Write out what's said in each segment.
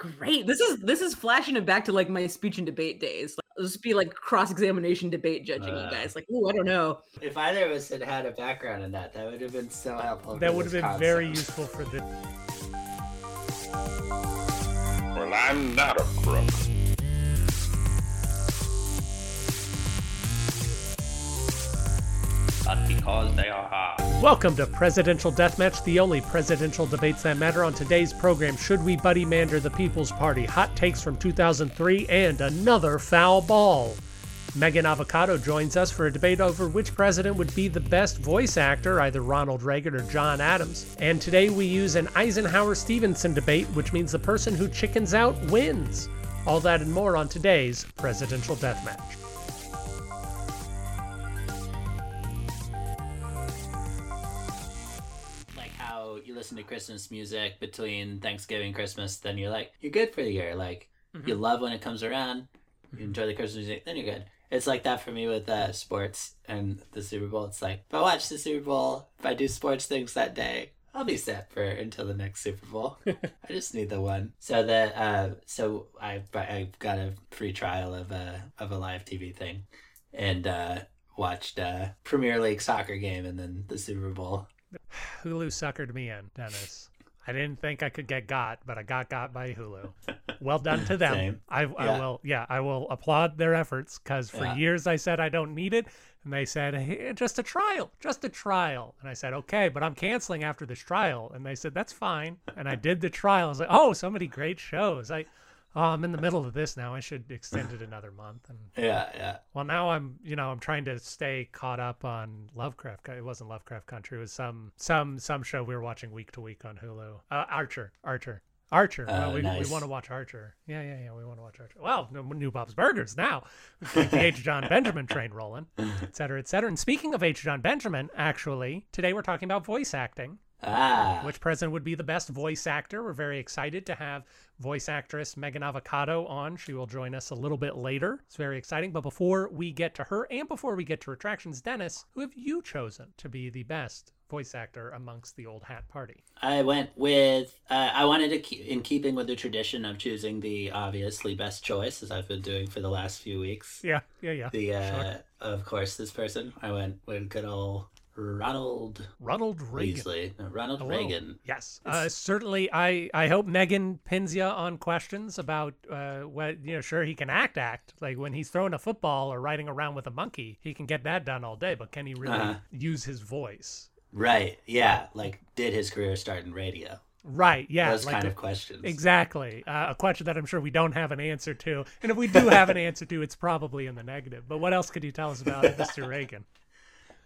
Great. This is this is flashing it back to like my speech and debate days. Like, this be like cross examination debate judging uh, you guys. Like, oh, I don't know. If either of us had had a background in that, that would have been so helpful. That would have been concept. very useful for this. Well, I'm not a crook. Because they are hard. Welcome to Presidential Deathmatch, the only presidential debates that matter. On today's program, should we buddy mander the People's Party? Hot takes from 2003 and another foul ball. Meaghan Avocato joins us for a debate over which president would be the best voice actor, either Ronald Reagan or John Adams. And today we use an Eisenhower Stevenson debate, which means the person who chickens out wins. All that and more on today's Presidential Deathmatch. Listen to Christmas music between Thanksgiving Christmas, then you're like, you're good for the year. Like, mm-hmm. you love when it comes around, you mm-hmm. enjoy the Christmas music, then you're good. It's like that for me with uh, sports and the Super Bowl. It's like, if I watch the Super Bowl, if I do sports things that day, I'll be set for until the next Super Bowl. I just need the one. So that uh, so I I got a free trial of a of a live TV thing, and uh, watched a Premier League soccer game and then the Super Bowl Hulu suckered me in, Dennis. I didn't think I could get got, but I got got by Hulu. Well done to them. I, I will, yeah, I will applaud their efforts because for yeah. years I said I don't need it, and they said hey, just a trial, just a trial, and I said okay, but I'm canceling after this trial, and they said that's fine, and I did the trial. I was like, oh, so many great shows. I oh, I'm in the middle of this now. I should extend it another month. And yeah, yeah. Well, now I'm, you know, I'm trying to stay caught up on Lovecraft. It wasn't Lovecraft Country. It was some, some, some show we were watching week to week on Hulu. Uh, Archer, Archer. Archer. Uh, well, we, nice. we want to watch Archer. Yeah, yeah, yeah. We want to watch Archer. Well, new Bob's Burgers now. the H. John Benjamin train rolling, et cetera, et cetera. And speaking of H. John Benjamin, actually, today we're talking about voice acting. Ah. Which president would be the best voice actor? We're very excited to have voice actress Meaghan Avocato on. She will join us a little bit later. It's very exciting. But before we get to her and before we get to retractions, Dennis, who have you chosen to be the best voice actor amongst the old hat party? I went with, uh, I wanted to keep in keeping with the tradition of choosing the obviously best choice, as I've been doing for the last few weeks. Yeah, yeah, yeah. The, uh, sure. of course, this person. I went with good old Ronald Ronald Reagan. Weasley. Ronald Hello. Reagan. Yes, uh, certainly. I I hope Meaghan pins you on questions about uh, what you know. Sure, he can act, act like when he's throwing a football or riding around with a monkey. He can get that done all day. But can he really uh use his voice? Right. Yeah. Like, did his career start in radio? Right. Yeah. Those like kind of questions. Exactly. Uh, a question that I'm sure we don't have an answer to, and if we do have an answer to, it's probably in the negative. But what else could you tell us about Mr. Reagan?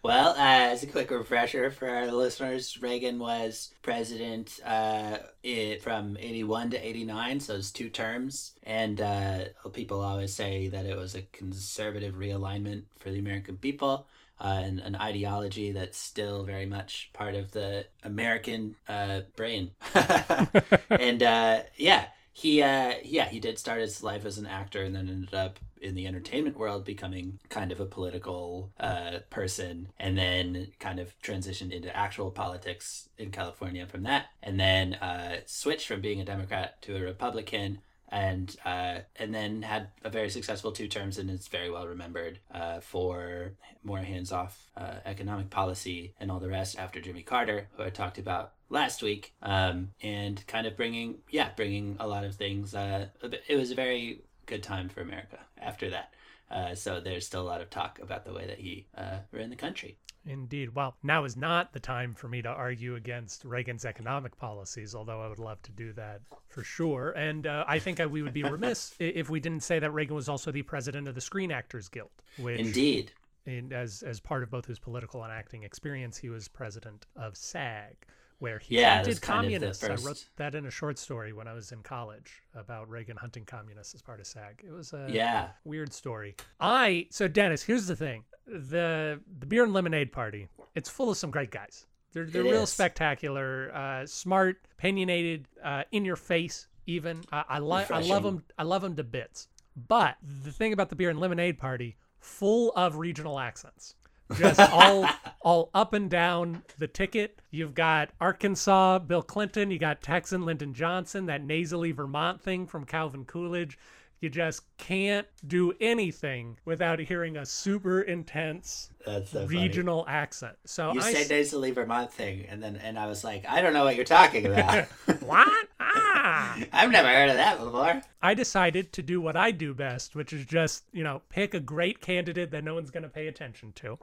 Well, uh, as a quick refresher for our listeners, Reagan was president uh, it, from 81 to 89, so it's two terms. And uh, people always say that it was a conservative realignment for the American people. Uh, and an ideology that's still very much part of the American uh, brain. and uh, yeah, he uh yeah he did start his life as an actor and then ended up in the entertainment world becoming kind of a political uh person and then kind of transitioned into actual politics in California from that and then uh switched from being a democrat to a republican and uh, and then had a very successful two terms and is very well remembered uh, for more hands off uh, economic policy and all the rest after Jimmy Carter, who I talked about last week, um, and kind of bringing yeah bringing a lot of things. Uh, it was a very good time for America after that. Uh, so there's still a lot of talk about the way that he uh, ran the country. Indeed. Well, now is not the time for me to argue against Reagan's economic policies, although I would love to do that for sure. And uh, I think we would be remiss if we didn't say that Reagan was also the president of the Screen Actors Guild. Which, Indeed. In, as as part of both his political and acting experience, he was president of SAG where he yeah, hunted communists. I wrote that in a short story when I was in college about Reagan hunting communists as part of SAG. It was a yeah. weird story. I so Dennis, here's the thing: the the beer and lemonade party. It's full of some great guys. They're they're it real is. spectacular, uh, smart, opinionated, uh, in your face. Even I, I like I love them. I love them to bits. But the thing about the beer and lemonade party, full of regional accents. Just all all up and down the ticket. You've got Arkansas, Bill Clinton. You got Texan Lyndon Johnson. That nasally Vermont thing from Calvin Coolidge. You just can't do anything without hearing a super intense so funny. regional accent. So You I say s- nasally Vermont thing, and then and I was like, I don't know what you're talking about. what? I've never heard of that before. I decided to do what I do best, which is just, you know, pick a great candidate that no one's going to pay attention to.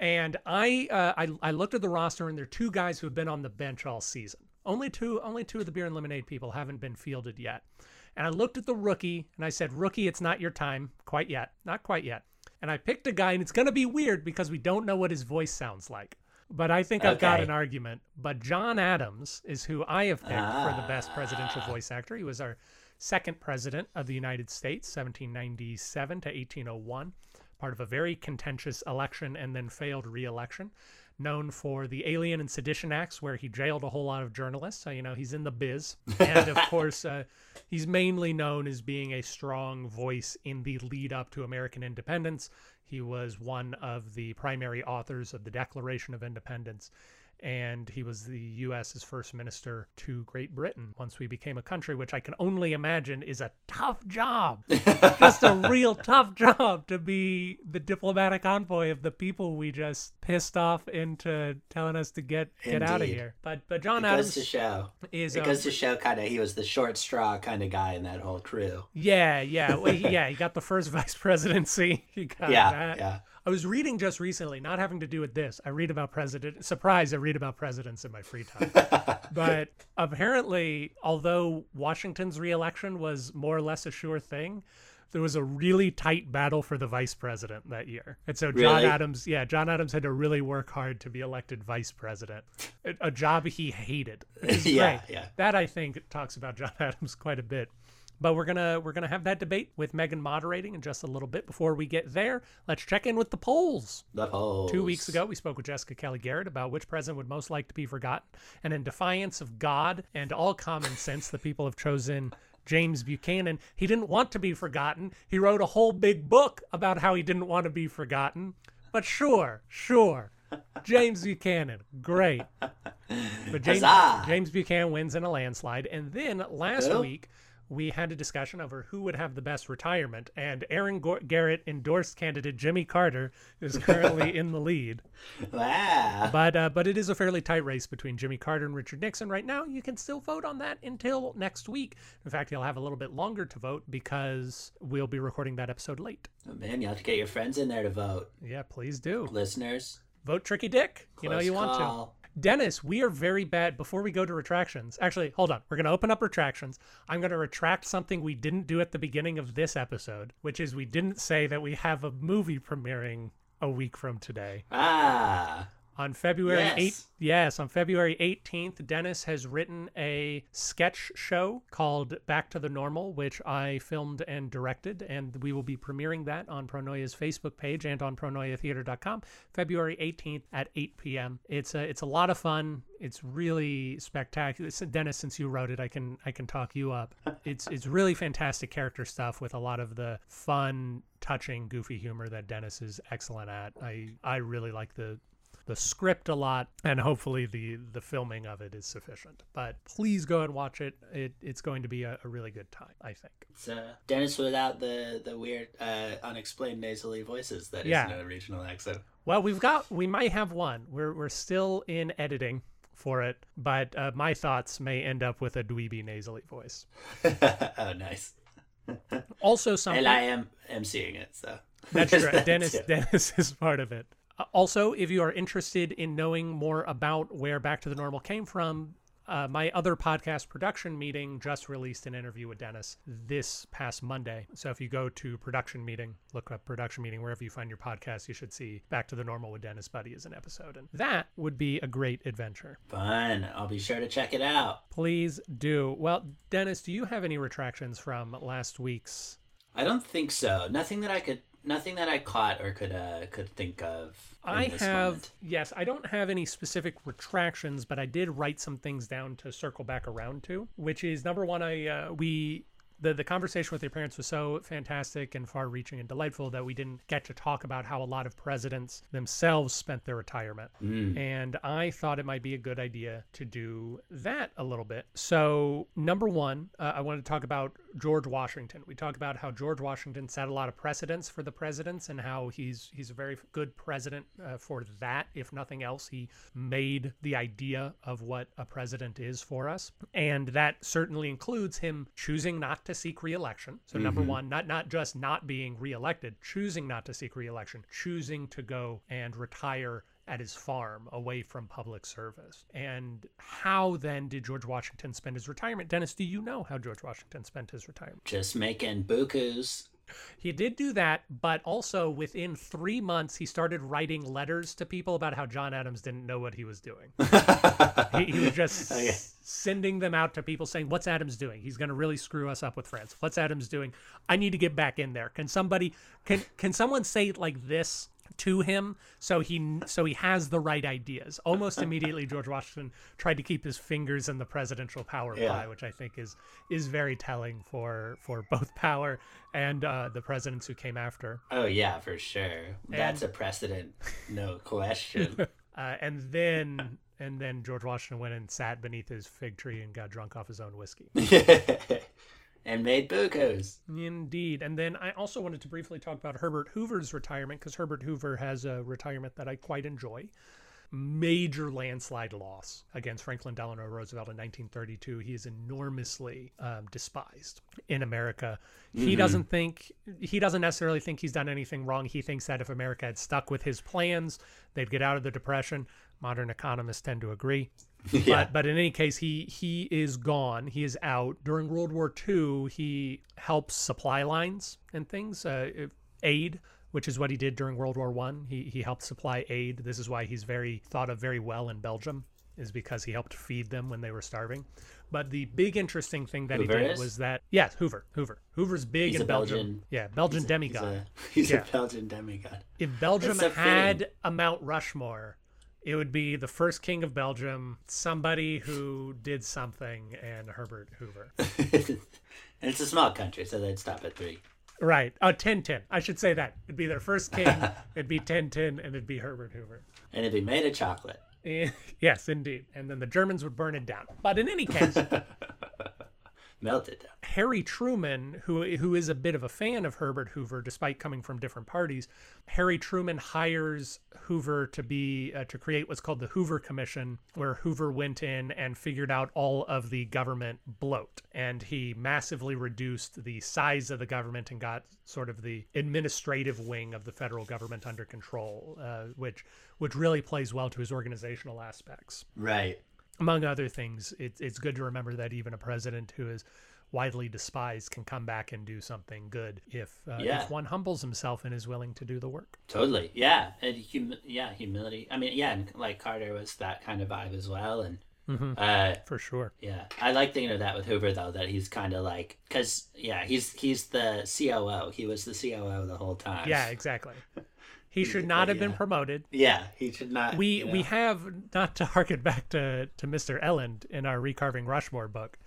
And I, uh, I, I looked at the roster, and there are two guys who have been on the bench all season. Only two, only two of the beer and lemonade people haven't been fielded yet. And I looked at the rookie, and I said, "Rookie, it's not your time quite yet, not quite yet." And I picked a guy, and it's going to be weird because we don't know what his voice sounds like. But I think I've got an argument. But John Adams is who I have picked for the best presidential voice actor. He was our second president of the United States, 1797 to 1801, part of a very contentious election and then failed re-election. Known for the Alien and Sedition Acts, where he jailed a whole lot of journalists. So, you know, he's in the biz. And of course, uh, he's mainly known as being a strong voice in the lead up to American independence. He was one of the primary authors of the Declaration of Independence and he was the US's first minister to Great Britain once we became a country, which I can only imagine is a tough job. just a real tough job to be the diplomatic envoy of the people we just pissed off into telling us to get get out of here. But but John It goes Adams to show. is It goes to show kind of he was the short straw kind of guy in that whole crew. yeah yeah well, yeah he got the first vice presidency. He got Yeah, that. yeah. I was reading just recently, not having to do with this. I read about president. Surprise! I read about presidents in my free time. but apparently, although Washington's reelection was more or less a sure thing, there was a really tight battle for the vice president that year. And so John Really? Adams, yeah, John Adams had to really work hard to be elected vice president, a, a job he hated. Yeah, great. yeah. That I think talks about John Adams quite a bit. But we're gonna we're gonna have that debate with Meaghan moderating in just a little bit. Before we get there, let's check in with the polls. The polls. Two weeks ago, we spoke with Jessica Kelly Garrett about which president would most like to be forgotten. And in defiance of God and all common sense, the people have chosen James Buchanan. He didn't want to be forgotten. He wrote a whole big book about how he didn't want to be forgotten. But sure, sure. James Buchanan, great. But James, James Buchanan wins in a landslide. And then last Who? week, we had a discussion over who would have the best retirement. And Aaron Garrett endorsed candidate Jimmy Carter is currently in the lead. Wow. But uh, but it is a fairly tight race between Jimmy Carter and Richard Nixon right now. You can still vote on that until next week. In fact, you'll have a little bit longer to vote because we'll be recording that episode late. Oh, man, you have to get your friends in there to vote. Yeah, please do. Listeners. Vote Tricky Dick. You know close you want to. Dennis, we are very bad. Before we go to retractions, actually, hold on. We're going to open up retractions. I'm going to retract something we didn't do at the beginning of this episode, which is we didn't say that we have a movie premiering a week from today. Ah. On February Yes. 8th, yes, on February 18th, Dennis has written a sketch show called Back to the Normal, which I filmed and directed, and we will be premiering that on Pronoia's Facebook page and on pronoiatheater.com February 18th at 8 p.m. It's a it's a lot of fun. It's really spectacular. Dennis, since you wrote it, I can I can talk you up. It's it's really fantastic character stuff with a lot of the fun, touching, goofy humor that Dennis is excellent at. I I really like the the script a lot and hopefully the the filming of it is sufficient but please go and watch it, it it's going to be a, a really good time i think It's uh, Dennis without the the weird, uh, unexplained nasally voices that Yeah. not a regional accent. well we've got we might have one we're, we're still in editing for it but uh, my thoughts may end up with a dweeby nasally voice oh, nice. also something And I am am seeing it, so That's right. Dennis. Dennis is part of it. Uh, Also, if you are interested in knowing more about where Back to the Normal came from, uh, my other podcast production meeting just released an interview with Dennis this past Monday. So if you go to production meeting, look up production meeting wherever you find your podcast, you should see Back to the Normal with Dennis Buddy as an episode, and that would be a great adventure. Fun. I'll be sure to check it out. Please do. Well, Dennis, do you have any retractions from last week's? I don't think so. Nothing that I could, nothing that I caught or could uh could think of. I have moment. yes, I don't have any specific retractions, but I did write some things down to circle back around to, which is number one. I uh, we the the conversation with your parents was so fantastic and far reaching and delightful that we didn't get to talk about how a lot of presidents themselves spent their retirement. And I thought it might be a good idea to do that a little bit. So, number one, uh, I wanted to talk about George Washington. We talked about how George Washington set a lot of precedents for the presidents and how he's he's a very good president uh, for that. If nothing else, he made the idea of what a president is for us, and that certainly includes him choosing not to seek reelection. So, number one, not not just not being reelected, choosing not to seek reelection, choosing to go and retire at his farm away from public service. And how then did George Washington spend his retirement? Dennis, do you know how George Washington spent his retirement? Just making bukus. He did do that, but also within three months, he started writing letters to people about how John Adams didn't know what he was doing. he, he was just Okay. sending them out to people saying, What's Adams doing? He's going to really screw us up with France. What's Adams doing? I need to get back in there. Can somebody, can, can someone say it like this? To him so he so he has the right ideas almost immediately george washington tried to keep his fingers in the presidential power Yeah. pie which i think is is very telling for for both power and uh the presidents who came after Oh yeah, for sure. That's a precedent, no question. uh and then and then george washington went and sat beneath his fig tree and got drunk off his own whiskey and made bukus. Indeed. And then I also wanted to briefly talk about Herbert Hoover's retirement because Herbert Hoover has a retirement that I quite enjoy. Major landslide loss against Franklin Delano Roosevelt in 1932. He is enormously um, despised in America. He doesn't think, he doesn't necessarily think he's done anything wrong. He thinks that if America had stuck with his plans, they'd get out of the Depression. Modern economists tend to agree. But but in any case, he he is gone. He is out. During World War II, he helps supply lines and things, uh, aid, which is what he did during World War One. He he helped supply aid. This is why he's very thought of very well in Belgium, is because he helped feed them when they were starving. But the big interesting thing that Hoover he did is? was that yes, Hoover, Hoover, Hoover's big He's in a Belgium. Belgian- yeah, Belgian He's demigod. a, he's Yeah. a Belgian demigod. If Belgium so had a Mount Rushmore, it would be the first king of Belgium, somebody who did something, and Herbert Hoover. and it's a small country, so they'd stop at three. Right. Oh, Tintin. I should say that. It'd be their first king. it'd be Tintin, and it'd be Herbert Hoover. And it'd be made of chocolate. Yes, indeed. And then the Germans would burn it down. But in any case, Melted down. Harry Truman, who who is a bit of a fan of Herbert Hoover, despite coming from different parties, Harry Truman hires Hoover to be uh, to create what's called the Hoover Commission, where Hoover went in and figured out all of the government bloat, and he massively reduced the size of the government and got sort of the administrative wing of the federal government under control, uh, which which really plays well to his organizational aspects Right. Among other things, it's it's good to remember that even a president who is widely despised can come back and do something good if uh, Yeah. if one humbles himself and is willing to do the work. Totally. Yeah. And hum- yeah, humility. I mean, yeah, and like Carter was that kind of vibe as well. And uh, For sure. yeah, I like thinking of that with Hoover though, that he's kind of like, cause yeah, he's he's the COO. He was the COO the whole time. Yeah, exactly. He should not have been promoted. Yeah, he should not. We you we have not to harken back to to Mr. Elland in our recarving Rushmore book,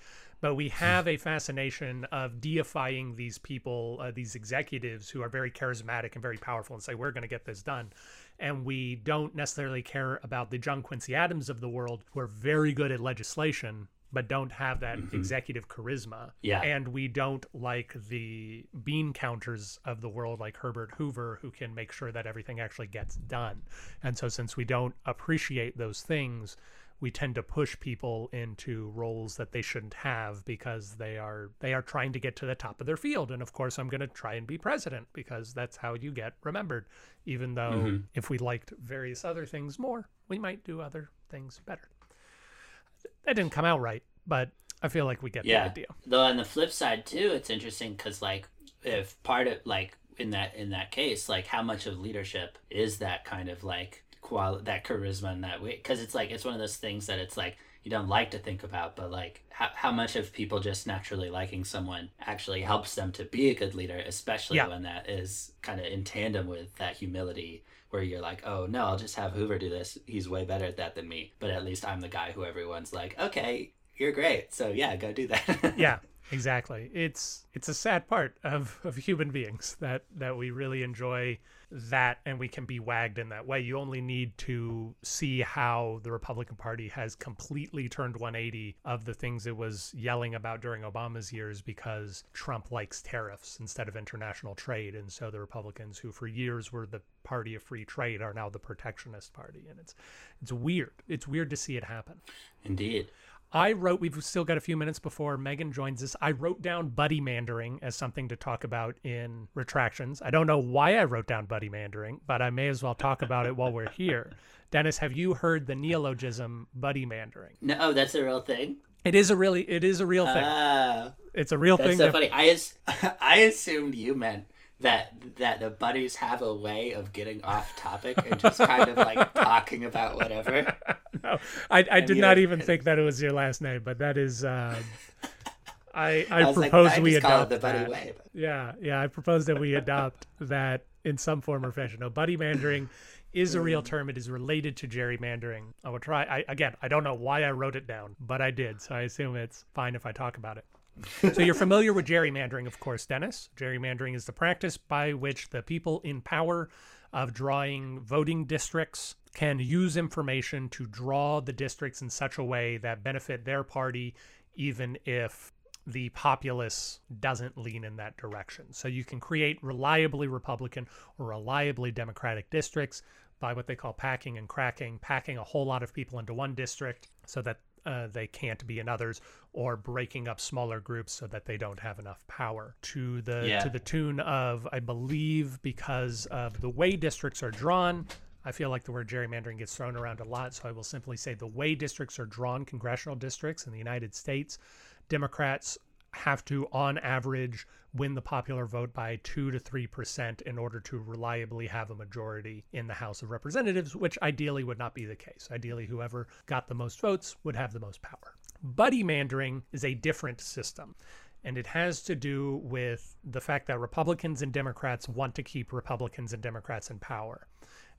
but we have a fascination of deifying these people, uh, these executives who are very charismatic and very powerful, and say we're going to get this done, and we don't necessarily care about the John Quincy Adams of the world who are very good at legislation. But don't have that mm-hmm. executive charisma. Yeah. And we don't like the bean counters of the world, like Herbert Hoover, who can make sure that everything actually gets done. And so, since we don't appreciate those things, we tend to push people into roles that they shouldn't have because they are they are trying to get to the top of their field. And of course, I'm going to try and be president because that's how you get remembered. Even though mm-hmm. if we liked various other things more, we might do other things better. That didn't come out right, but I feel like we get the idea. Though on the flip side too, it's interesting because like if part of like in that in that case, like how much of leadership is that kind of like qual that charisma in that way? Because it's like it's one of those things that it's like you don't like to think about, but like how how much of people just naturally liking someone actually helps them to be a good leader, especially Yeah. when that is kind of in tandem with that humility. Where you're like, oh no, I'll just have Hoover do this. He's way better at that than me. But at least I'm the guy who everyone's like, okay, you're great. So yeah, go do that. yeah exactly. It's it's a sad part of of human beings that that we really enjoy that and we can be wagged in that way. You only need to see how the Republican Party has completely turned 180 of the things it was yelling about during Obama's years because Trump likes tariffs instead of international trade. And so the Republicans, who for years were the party of free trade, are now the protectionist party. And it's it's weird. It's weird to see it happen. Indeed. I wrote, we've still got a few minutes before Meaghan joins us. I wrote down buddy mandering as something to talk about in retractions. I don't know why I wrote down buddy mandering, but I may as well talk about it while we're here. Dennis, have you heard the neologism buddy mandering? No, oh, that's a real thing. It is a really, it is a real thing. Uh, it's a real that's thing. so that- funny. I I assumed you meant that that the buddies have a way of getting off topic and just kind of like talking about whatever. no, I, I did not even think that it was your last name, but that is. Um, I I, I like, propose I we just call it adopt the buddy that. way. but- Yeah, yeah. I propose that we adopt that in some form or fashion. No, buddy mandering is a real term. It is related to gerrymandering. I will try. I, again, I don't know why I wrote it down, but I did, so I assume it's fine if I talk about it. So you're familiar with gerrymandering, of course, Dennis. Gerrymandering is the practice by which the people in power of drawing voting districts can use information to draw the districts in such a way that benefit their party, even if the populace doesn't lean in that direction. So you can create reliably Republican or reliably Democratic districts by what they call packing and cracking, packing a whole lot of people into one district so that uh, they can't be in others, or breaking up smaller groups so that they don't have enough power. To the Yeah. to the tune of, I believe, because of the way districts are drawn. I feel like the word gerrymandering gets thrown around a lot, so I will simply say the way districts are drawn, congressional districts in the United States, Democrats have to, on average, win the popular vote by 2 to 3% in order to reliably have a majority in the House of Representatives, which ideally would not be the case. Ideally, whoever got the most votes would have the most power. Buddy mandering is a different system. And it has to do with the fact that Republicans and Democrats want to keep Republicans and Democrats in power.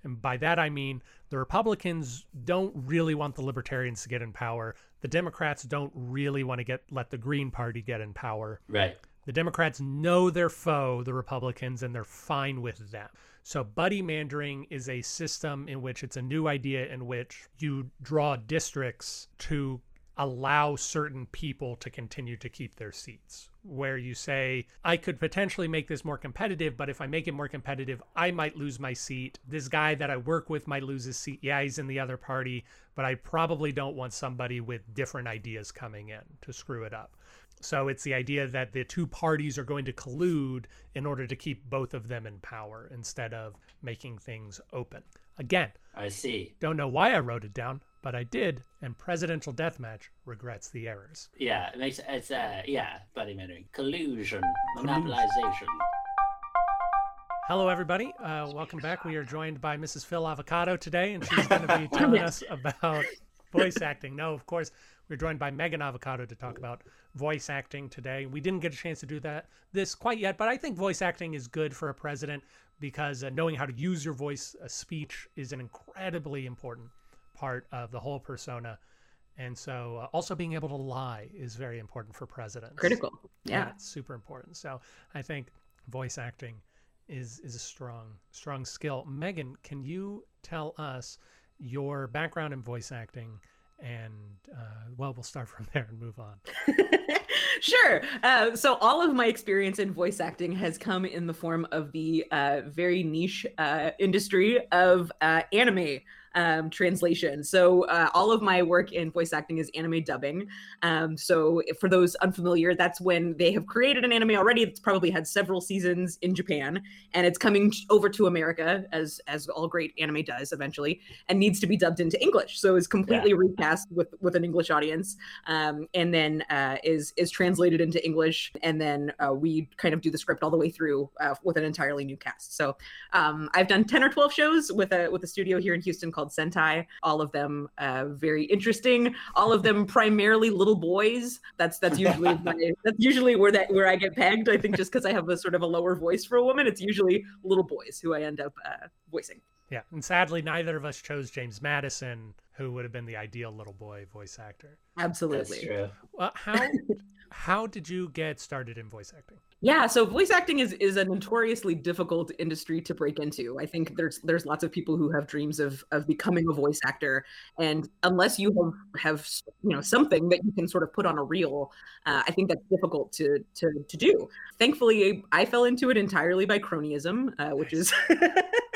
And by that, I mean the Republicans don't really want the Libertarians to get in power. The Democrats don't really want to get let the Green Party get in power. Right. The Democrats know their foe, the Republicans, and they're fine with them. So, buddy mandering is a system in which it's a new idea in which you draw districts to allow certain people to continue to keep their seats. Where you say, I could potentially make this more competitive, but if I make it more competitive, I might lose my seat. This guy that I work with might lose his seat. Yeah, he's in the other party, but I probably don't want somebody with different ideas coming in to screw it up. So it's the idea that the two parties are going to collude in order to keep both of them in power instead of making things open. Again, I see. don't know why I wrote it down, but I did, and Presidential Deathmatch regrets the errors. Yeah, it makes it's uh yeah, buddy mandering, collusion, monopolization. Hello, everybody. Uh, welcome back. We are joined by Mrs. Phil Avocato today, and she's going to be telling us about voice acting. No, of course, we're joined by Meaghan Avocato to talk about voice acting today. We didn't get a chance to do that this quite yet, but I think voice acting is good for a president because uh, knowing how to use your voice, uh, speech, is an incredibly important part of the whole persona. And so, uh, also being able to lie is very important for presidents. Critical. Yeah. it's super important. So, I think voice acting is is a strong strong skill. Meaghan, can you tell us your background in voice acting? And uh, well, we'll start from there and move on. sure. Uh, so all of my experience in voice acting has come in the form of the uh, very niche uh, industry of uh, anime um, translation. So uh, all of my work in voice acting is anime dubbing. Um, so for those unfamiliar, that's when they have created an anime already. It's probably had several seasons in Japan, and it's coming over to America as as all great anime does eventually, and needs to be dubbed into English. So it's completely recast with with an English audience, um, and then uh, is is translated into English, and then uh, we kind of do the script all the way through uh, with an entirely new cast. So um, I've done ten or twelve shows with a with a studio here in Houston called Sentai. All of them uh, very interesting. All of them primarily little boys. That's that's usually my, that's usually where that where I get pegged. I think just because I have a sort of a lower voice for a woman, it's usually little boys who I end up uh, voicing. Yeah, and sadly, neither of us chose James Madison, who would have been the ideal little boy voice actor. Absolutely. That's true. Well, how How did you get started in voice acting? Yeah, so voice acting is is a notoriously difficult industry to break into. I think there's there's lots of people who have dreams of of becoming a voice actor, and unless you have have you know something that you can sort of put on a reel, uh, I think that's difficult to to to do. Thankfully, I fell into it entirely by cronyism, uh, which is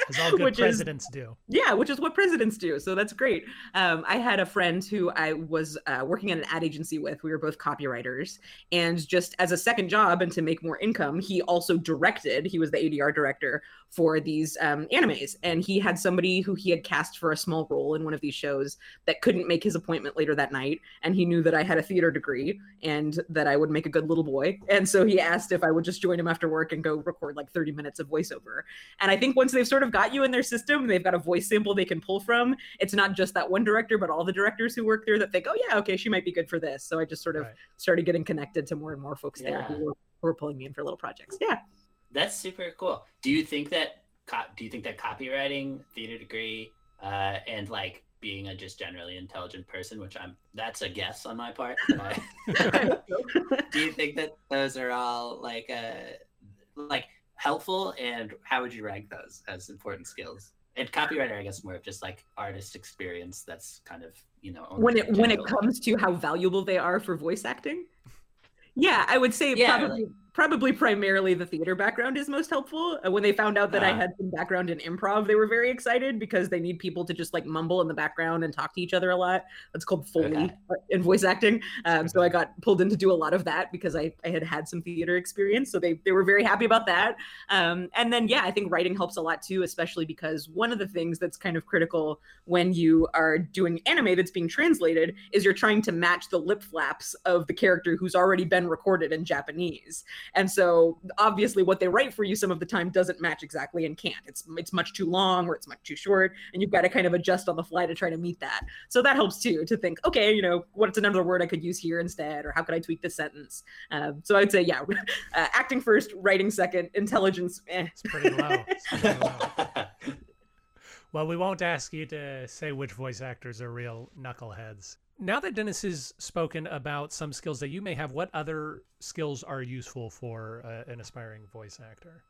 As all good which is presidents do. yeah, which is what presidents do. So that's great. Um, I had a friend who I was uh, working at an ad agency with. We were both copywriters. And just as a second job and to make more income, he also directed, he was the ADR director for these um, animes. And he had somebody who he had cast for a small role in one of these shows that couldn't make his appointment later that night. And he knew that I had a theater degree and that I would make a good little boy. And so he asked if I would just join him after work and go record like 30 minutes of voiceover. And I think once they've sort of got you in their system, they've got a voice sample they can pull from. It's not just that one director, but all the directors who work there that think, oh, yeah, okay, she might be good for this. So I just sort of Right. started getting connected to more and more folks there Yeah. who were, pulling me in for little projects. Yeah. That's super cool. Do you think that do you think that copywriting, theater degree, uh, and like being a just generally intelligent person, which I'm that's a guess on my part. do you think that those are all like uh like helpful and how would you rank those as important skills? And copywriter, I guess, more of just like artist experience. That's kind of you know when it when it comes to how valuable they are for voice acting yeah i would say Yeah, probably probably primarily the theater background is most helpful Uh, when they found out that i Ah. had some background in improv they were very excited because they need people to just like mumble in the background and talk to each other a lot that's called foley Okay. uh, in voice acting um, so i got pulled in to do a lot of that because I, I had had some theater experience so they, they were very happy about that um, and then yeah i think writing helps a lot too especially because one of the things that's kind of critical when you are doing anime that's being translated is you're trying to match the lip flaps of the character who's already been recorded in Japanese. And so obviously what they write for you some of the time doesn't match exactly and can't. It's it's much too long or it's much too short and you've got to kind of adjust on the fly to try to meet that. So that helps too to think, okay, you know, what's another word I could use here instead or how could I tweak this sentence? Um, so I'd say yeah, uh, acting first, writing second, intelligence eh. It's pretty low. It's pretty low. Well, we won't ask you to say which voice actors are real knuckleheads. Now that Dennis has spoken about some skills that you may have, what other skills are useful for uh, an aspiring voice actor?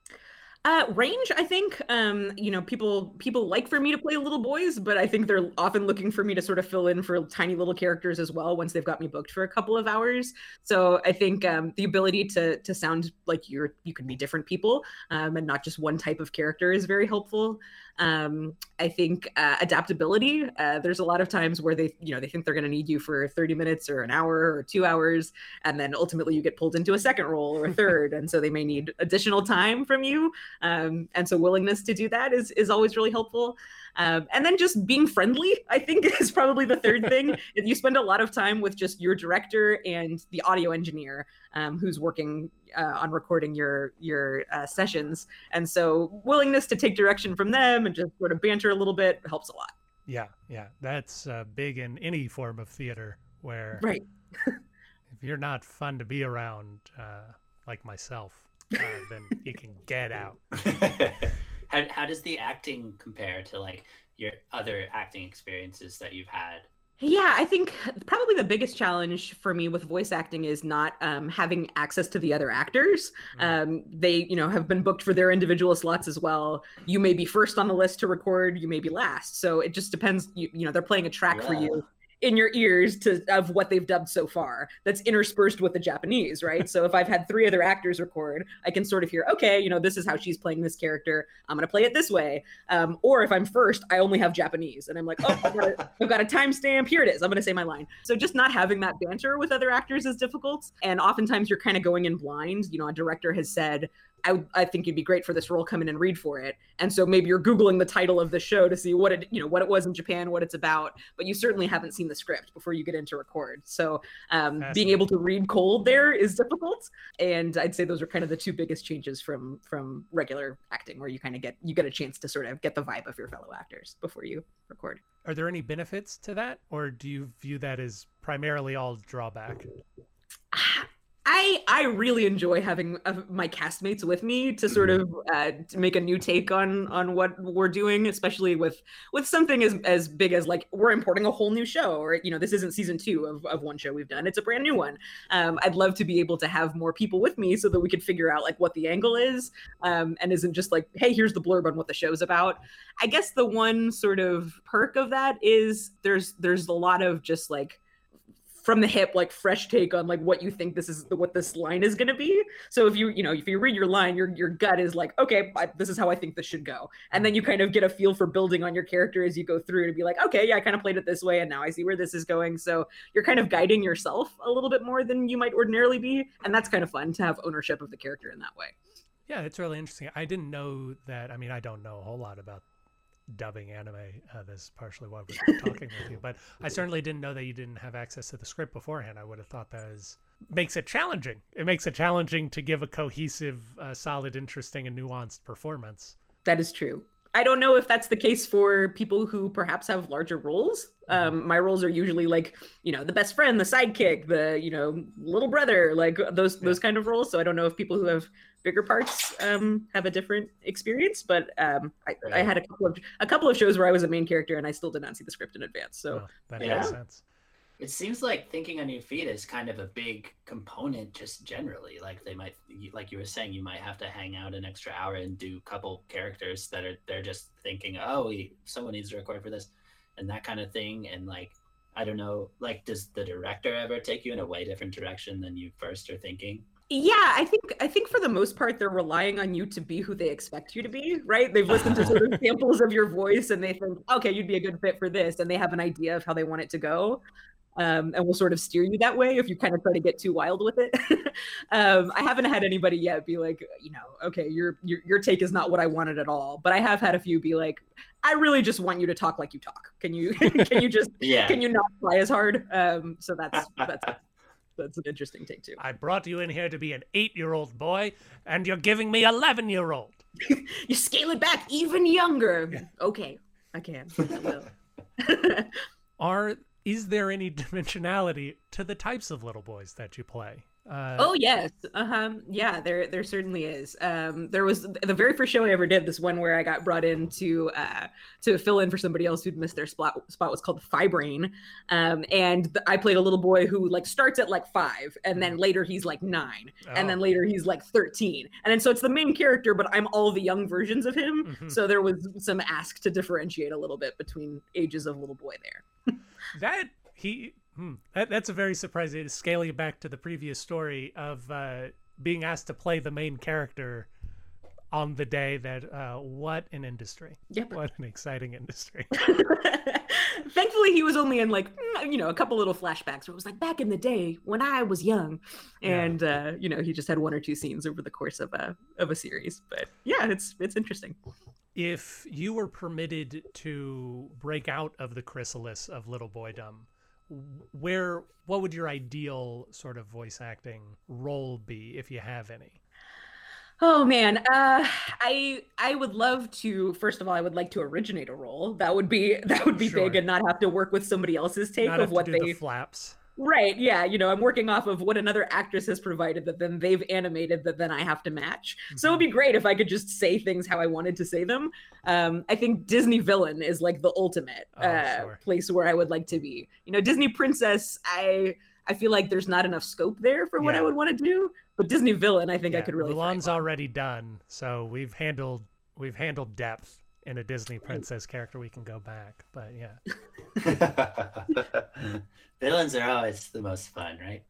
Uh, range, I think. Um, you know, people people like for me to play little boys, but I think they're often looking for me to sort of fill in for tiny little characters as well once they've got me booked for a couple of hours. So I think um, the ability to to sound like you're you can be different people um, and not just one type of character is very helpful. Um, I think uh, adaptability. Uh, there's a lot of times where they you know they think they're going to need you for 30 minutes or an hour or two hours, and then ultimately you get pulled into a second role or a third, and so they may need additional time from you um, and so willingness to do that is is always really helpful um, and then just being friendly i think is probably the third thing. If you spend a lot of time with just your director and the audio engineer um, who's working uh, on recording your your uh, sessions. And so willingness to take direction from them and just sort of banter a little bit helps a lot. Yeah, yeah, that's uh, big in any form of theater where right. if you're not fun to be around, uh, like myself, uh, then you can get out. how, how does the acting compare to like your other acting experiences that you've had? Yeah, I think probably the biggest challenge for me with voice acting is not um, having access to the other actors. Um, they, you know, have been booked for their individual slots as well. You may be first on the list to record, you may be last. So it just depends. You, you know, they're playing a track for you in your ears to of what they've dubbed so far. That's interspersed with the Japanese, right? so if I've had three other actors record, I can sort of hear, okay, you know, this is how she's playing this character. I'm gonna play it this way. Um, or if I'm first, I only have Japanese, and I'm like, oh, I've got a, I've got a timestamp. Here it is. I'm going to say my line. So just not having that banter with other actors is difficult, and oftentimes you're kind of going in blind. You know, a director has said. I, would- I think you'd be great for this role. Come in and read for it. And so maybe you're googling the title of the show to see what it, you know, what it was in Japan, what it's about. But you certainly haven't seen the script before you get into record. So um, being able to read cold there is difficult. And I'd say those are kind of the two biggest changes from from regular acting, where you kind of get you get a chance to sort of get the vibe of your fellow actors before you record. Are there any benefits to that, or do you view that as primarily all drawback? I I really enjoy having uh, my castmates with me to sort of uh, to make a new take on on what we're doing, especially with with something as as big as like we're importing a whole new show, or you know this isn't season two of of one show we've done; it's a brand new one. Um, I'd love to be able to have more people with me so that we could figure out like what the angle is, um, and isn't just like hey here's the blurb on what the show's about. I guess the one sort of perk of that is there's there's a lot of just like from the hip like fresh take on like what you think this is what this line is going to be. So if you you know if you read your line your your gut is like okay I, this is how i think this should go. And then you kind of get a feel for building on your character as you go through to be like okay yeah i kind of played it this way and now i see where this is going. So you're kind of guiding yourself a little bit more than you might ordinarily be and that's kind of fun to have ownership of the character in that way. Yeah it's really interesting. I didn't know that i mean i don't know a whole lot about dubbing anime. Uh, that's partially why we're talking with you. But I certainly didn't know that you didn't have access to the script beforehand. I would have thought that was, makes it challenging. It makes it challenging to give a cohesive, uh, solid, interesting, and nuanced performance. That is true. I don't know if that's the case for people who perhaps have larger roles. Mm-hmm. Um, my roles are usually like, you know, the best friend, the sidekick, the, you know, little brother, like those those kind of roles. So I don't know if people who have bigger parts um, have a different experience. But um, I, I had a couple of a couple of shows where I was a main character and I still did not see the script in advance. So Oh, that Yeah. makes sense. It seems like thinking on your feet is kind of a big component, just generally. Like they might, like you were saying, you might have to hang out an extra hour and do a couple characters that are they're just thinking, oh, we someone needs to record for this, and that kind of thing. And like, I don't know, like, does the director ever take you in a way different direction than you first are thinking? Yeah, I think I think for the most part they're relying on you to be who they expect you to be, right? They've listened to sort of samples of your voice and they think, okay, you'd be a good fit for this, and they have an idea of how they want it to go. Um, and will sort of steer you that way if you kind of try to get too wild with it. um, I haven't had anybody yet be like, you know, okay, your, your your take is not what I wanted at all. But I have had a few be like, I really just want you to talk like you talk. Can you can you just Yeah. can you not fly as hard? Um, so that's that's that's an interesting take too. I brought you in here to be an eight-year-old boy, and you're giving me eleven-year-old. you scale it back even younger. Okay, I can. I will. Are is there any dimensionality to the types of little boys that you play? Uh, oh yes, uh huh. Yeah, there there certainly is. Um, there was the very first show I ever did. This one where I got brought in to uh, to fill in for somebody else who'd missed their spot. Spot was called Fibrain, um, and I played a little boy who like starts at like five, and then later he's like nine, and then Oh. later he's like thirteen, and then so it's the main character, but I'm all the young versions of him. Mhm. So there was some ask to differentiate a little bit between ages of little boy there. that he hmm, that, that's a very surprising scaling back to the previous story of uh, being asked to play the main character on the day that uh, what an industry Yep. what an exciting industry Thankfully, he was only in like mm, you know a couple little flashbacks where it was like back in the day when I was young, Yeah. and uh, you know he just had one or two scenes over the course of a of a series. But yeah, it's it's interesting. if you were permitted to break out of the chrysalis of little boydom where what would your ideal sort of voice acting role be if you have any Oh man, uh, I I would love to. First of all, I would like to originate a role. That would be that would be big, and not have to work with somebody else's take not of what they the flaps Right. Yeah. You know, I'm working off of what another actress has provided that then they've animated that then I have to match. So it'd be great if I could just say things how I wanted to say them. Um, I think Disney villain is like the ultimate Oh, uh, sure. place where I would like to be. You know, Disney princess, I I feel like there's not enough scope there for what I would want to do. But Disney villain, I think I could really. thrive Mulan's on. already done, so we've handled we've handled depth in a Disney princess character. We can go back, but yeah, Villains are always the most fun, right?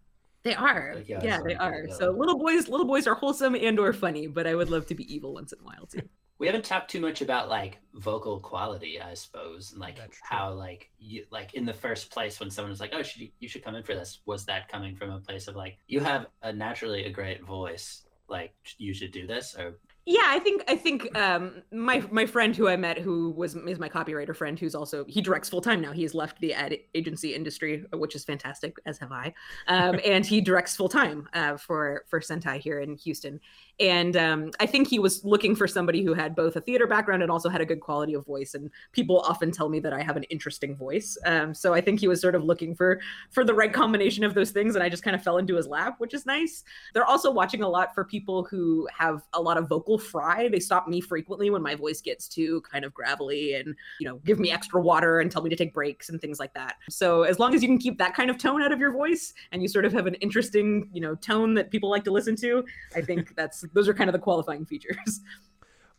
They are. Like, yeah, yeah, they are. So little boys, little boys are wholesome and or funny, but I would love to be evil once in a while too. We haven't talked too much about like vocal quality, I suppose, and like That's true. how like you like in the first place when someone was like, "Oh, should you, you should come in for this?" Was that coming from a place of like you have a naturally a great voice, like you should do this, or Yeah, I think I think um, my my friend who I met, who was is my copywriter friend, who's also he directs full time now. He has left the ad agency industry, which is fantastic, as have I, um, and he directs full time uh, for for Sentai here in Houston. And um, I think he was looking for somebody who had both a theater background and also had a good quality of voice. And people often tell me that I have an interesting voice. Um, so I think he was sort of looking for for the right combination of those things. And I just kind of fell into his lap, which is nice. They're also watching a lot for people who have a lot of vocal fry. They stop me frequently when my voice gets too kind of gravelly and you know give me extra water and tell me to take breaks and things like that. So as long as you can keep that kind of tone out of your voice and you sort of have an interesting you know tone that people like to listen to, I think that's those are kind of the qualifying features.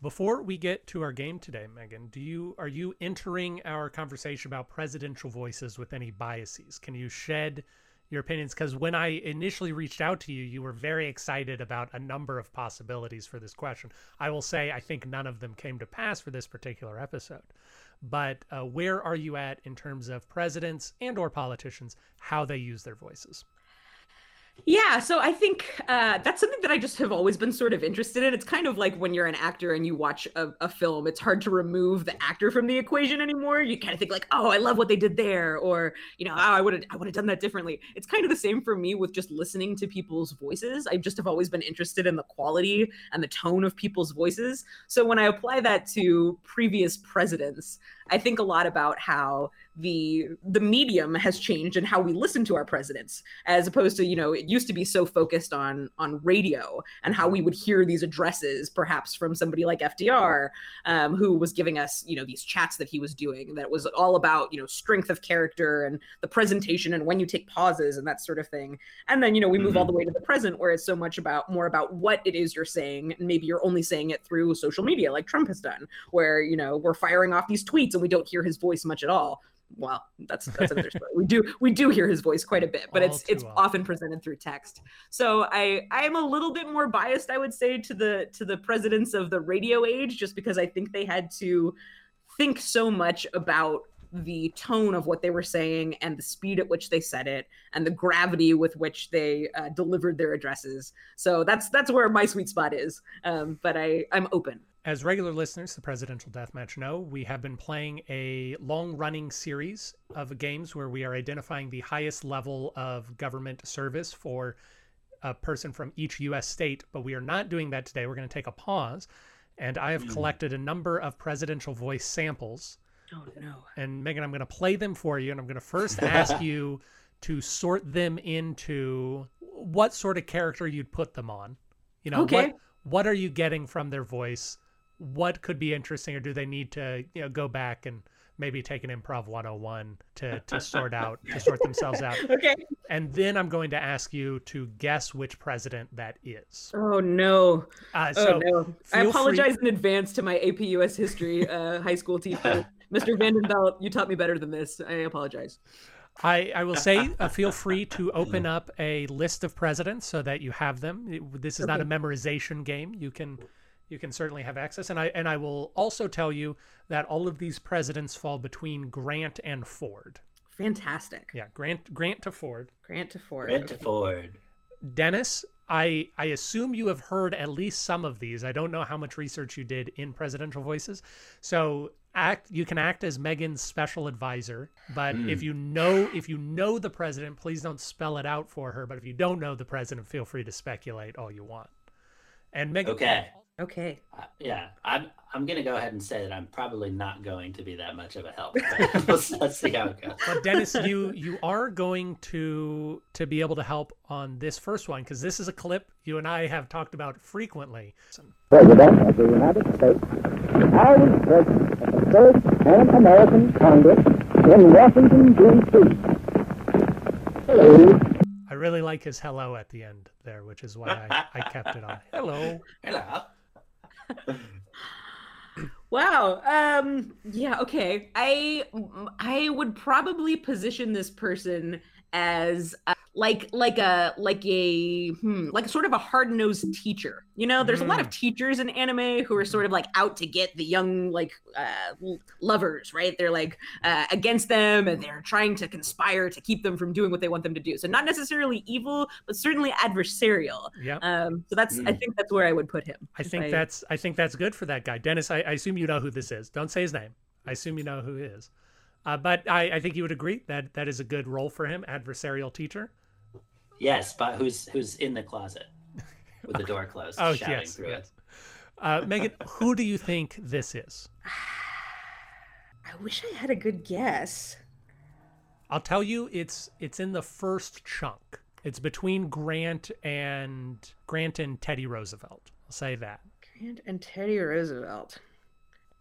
Before we get to our game today, Meaghan, do you are you entering our conversation about presidential voices with any biases? Can you shed your opinions? Because when I initially reached out to you, you were very excited about a number of possibilities for this question. I will say I think none of them came to pass for this particular episode. But uh, where are you at in terms of presidents and or politicians, how they use their voices? Yeah, so I think uh, that's something that I just have always been sort of interested in. It's kind of like when you're an actor and you watch a, a film, it's hard to remove the actor from the equation anymore. You kind of think like, oh, I love what they did there, or you know, oh, I would have, I would have done that differently. It's kind of the same for me with just listening to people's voices. I just have always been interested in the quality and the tone of people's voices. So when I apply that to previous presidents, I think a lot about how the the medium has changed and how we listen to our presidents as opposed to you know it used to be so focused on on radio and how we would hear these addresses perhaps from somebody like fdr um, who was giving us you know these chats that he was doing that was all about you know strength of character and the presentation and when you take pauses and that sort of thing and then you know we move mm-hmm. all the way to the present where it's so much about more about what it is you're saying and maybe you're only saying it through social media like trump has done where you know we're firing off these tweets and we don't hear his voice much at all well that's that's another story we do we do hear his voice quite a bit but All it's it's often. often presented through text so i i am a little bit more biased i would say to the to the presidents of the radio age just because i think they had to think so much about the tone of what they were saying and the speed at which they said it and the gravity with which they uh, delivered their addresses so that's that's where my sweet spot is um, but i i'm open as regular listeners to Presidential Deathmatch know, we have been playing a long-running series of games where we are identifying the highest level of government service for a person from each U.S. state, but we are not doing that today. We're going to take a pause, and I have mm. collected a number of presidential voice samples. Oh, no. And Meaghan, I'm going to play them for you, and I'm going to first ask you to sort them into what sort of character you'd put them on. You know, okay. what, what are you getting from their voice? what could be interesting or do they need to you know go back and maybe take an improv 101 to to sort out to sort themselves out okay and then i'm going to ask you to guess which president that is oh no uh, oh, so oh no i apologize free... in advance to my ap us history uh, high school teacher mr vandenbelt you taught me better than this i apologize I, I will say, uh, feel free to open up a list of presidents so that you have them. This is okay. not a memorization game. You can you can certainly have access. And I and I will also tell you that all of these presidents fall between Grant and Ford. Fantastic. Yeah, Grant Grant to Ford. Grant to Ford. Grant to Ford. Dennis, I I assume you have heard at least some of these. I don't know how much research you did in presidential voices. So act you can act as Meaghan's special advisor, but mm. if you know if you know the president, please don't spell it out for her, but if you don't know the president, feel free to speculate all you want. And Meaghan Okay. Okay. Uh, yeah, I'm. I'm gonna go ahead and say that I'm probably not going to be that much of a help. let's, let's see how it goes. But Dennis, you you are going to to be able to help on this first one because this is a clip you and I have talked about frequently. President of the United States, I was president of the first Pan American Congress in Washington D.C. Hello. I really like his hello at the end there, which is why I, I kept it on. Hello. Hello. wow. Um yeah, okay. I I would probably position this person as uh, like like a like a hmm, like sort of a hard-nosed teacher you know there's a lot of teachers in anime who are sort of like out to get the young like uh lovers right they're like uh, against them and they're trying to conspire to keep them from doing what they want them to do so not necessarily evil but certainly adversarial Yeah. um so that's i Mm. think that's where i would put him I if think that's I think that's good for that guy. Dennis, I, I assume you know who this is. Don't say his name. I assume you know who he is. Uh, but I, I think you would agree that that is a good role for him, adversarial teacher. Yes, but who's who's in the closet with the door closed, Oh, shouting yes, through yes. Uh, Meaghan, who do you think this is? i wish i had a good guess I'll tell you, it's it's in the first chunk. It's between Grant and Grant and Teddy Roosevelt. I'll say that. grant and teddy roosevelt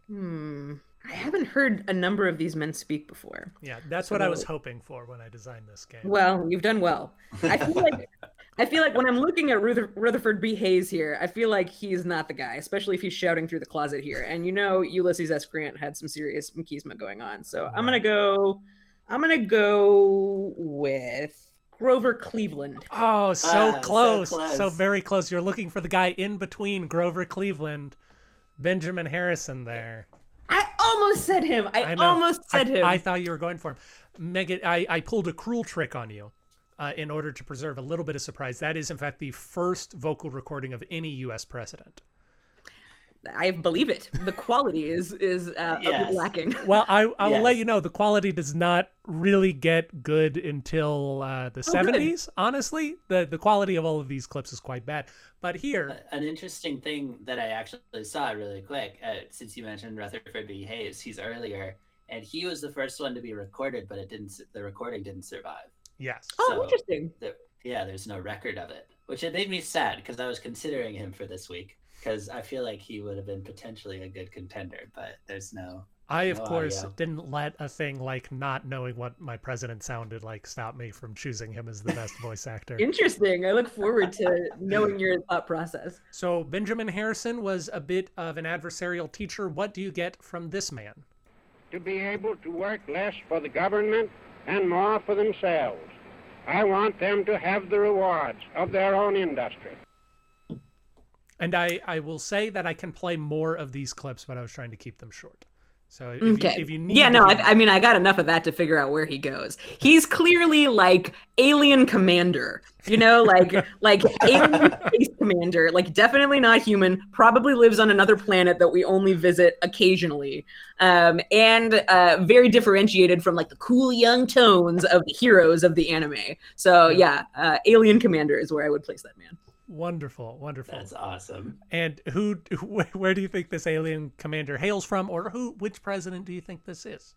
hmm i haven't heard a number of these men speak before Yeah, that's what I was hoping for when I designed this game. Well, you've done well. I feel like I feel like when I'm looking at Ruther- Rutherford B. Hayes here, I feel like he's not the guy, especially if he's shouting through the closet here. And you know, Ulysses S. Grant had some serious machismo going on. So I'm gonna go. I'm gonna go with Grover Cleveland. Oh, so, Ah, so close. so very close. You're looking for the guy in between Grover Cleveland, Benjamin Harrison there. I almost said him. I, I almost said I, him. I thought you were going for him. Meaghan, I, I pulled a cruel trick on you uh, in order to preserve a little bit of surprise. That is, in fact, the first vocal recording of any U.S. president. I believe it. The quality is is uh, a Yes. bit lacking. Well, I, I will let you know the quality does not really get good until uh, the Oh, 70s. Honestly, the, the quality of all of these clips is quite bad. But here, An interesting thing that I actually saw really quick, uh, since you mentioned Rutherford B. Hayes, he's earlier, and he was the first one to be recorded, but it didn't. The recording didn't survive. yes. Oh, So- interesting. There, yeah, there's no record of it, which it made me sad because I was considering him for this week because I feel like he would have been potentially a good contender, but there's no. I, of No course, audio. didn't let a thing like not knowing what my president sounded like stop me from choosing him as the best voice actor. Interesting. I look forward to knowing your thought process. So, Benjamin Harrison was a bit of an adversarial teacher. What do you get from this man? to be able to work less for the government and more for themselves. I want them to have the rewards of their own industry. And I, I will say that I can play more of these clips, but I was trying to keep them short. So if, Okay. you, if you need yeah, no, I, I mean, I got enough of that to figure out where he goes. He's clearly like alien commander, you know, like like alien space commander, like definitely not human. Probably lives on another planet that we only visit occasionally, um, and uh, very differentiated from like the cool young tones of the heroes of the anime. So yeah, uh, alien commander is where I would place that man. Wonderful, wonderful. That's awesome. And who, wh- where do you think this alien commander hails from, or who, which president do you think this is?